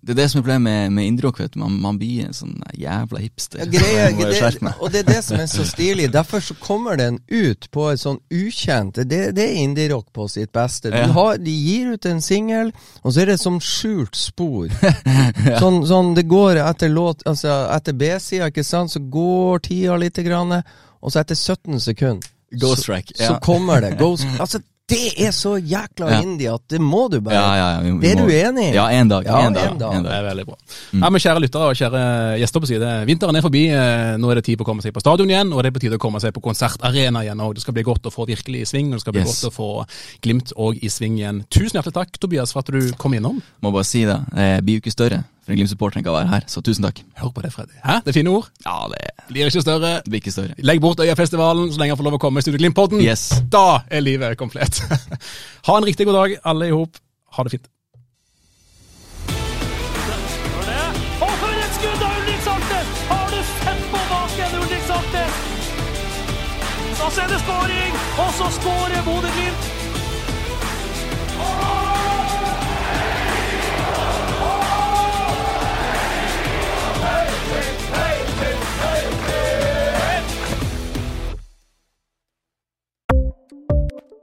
Det er det som er problemet med, med indrock. Man, man blir en sånn jævla hipster. Ja, greie, må det, skjerpe meg. og det er det som er så stilig. Derfor så kommer den ut på et sånn ukjent Det, det er indie-rock på sitt beste. Ja. har, de gir ut en singel, og så er det som skjult spor. sånn, sånn det går etter låt Altså etter B-sida, ikke sant, så går tida lite grann, og så etter 17 sekunder Ghost så, track, så ja. kommer det. Ghost Altså, det er så jækla Ja. indie at det må du bare Ja, ja, ja, vi, vi Det er må- du enig i? Ja, en dag. Ja, en dag, en dag. en Det er veldig bra. Ja, men Kjære lyttere og kjære gjester på side. Vinteren er forbi. eh, Nå er det tid på å komme seg på stadion igjen, og det er på tide å komme seg på konsertarena igjen. og Det skal bli godt å få virkelig i sving, og det skal bli Yes. godt å få Glimt og i sving igjen. Tusen hjertelig takk, Tobias, for at du kom innom. Må bare si det. Jeg blir jo ikke større for en Glimt-supporter enn å være her, så tusen takk. Hør på det, Freddy. Hæ? Det er fine ord. Ja, det, Blir ikke større. det blir ikke større. Legg bort Øyafestivalen så lenge han får lov å komme i Studio Glimt-podden. Yes. Da er livet komplett. ha en riktig god dag, alle i hop. Ha det fint. Og for et skudd av Ulrik Saltnes! Har du sett på baken, Ulrik Saltnes? Er det skåring, og så skårer Bodø-Glimt.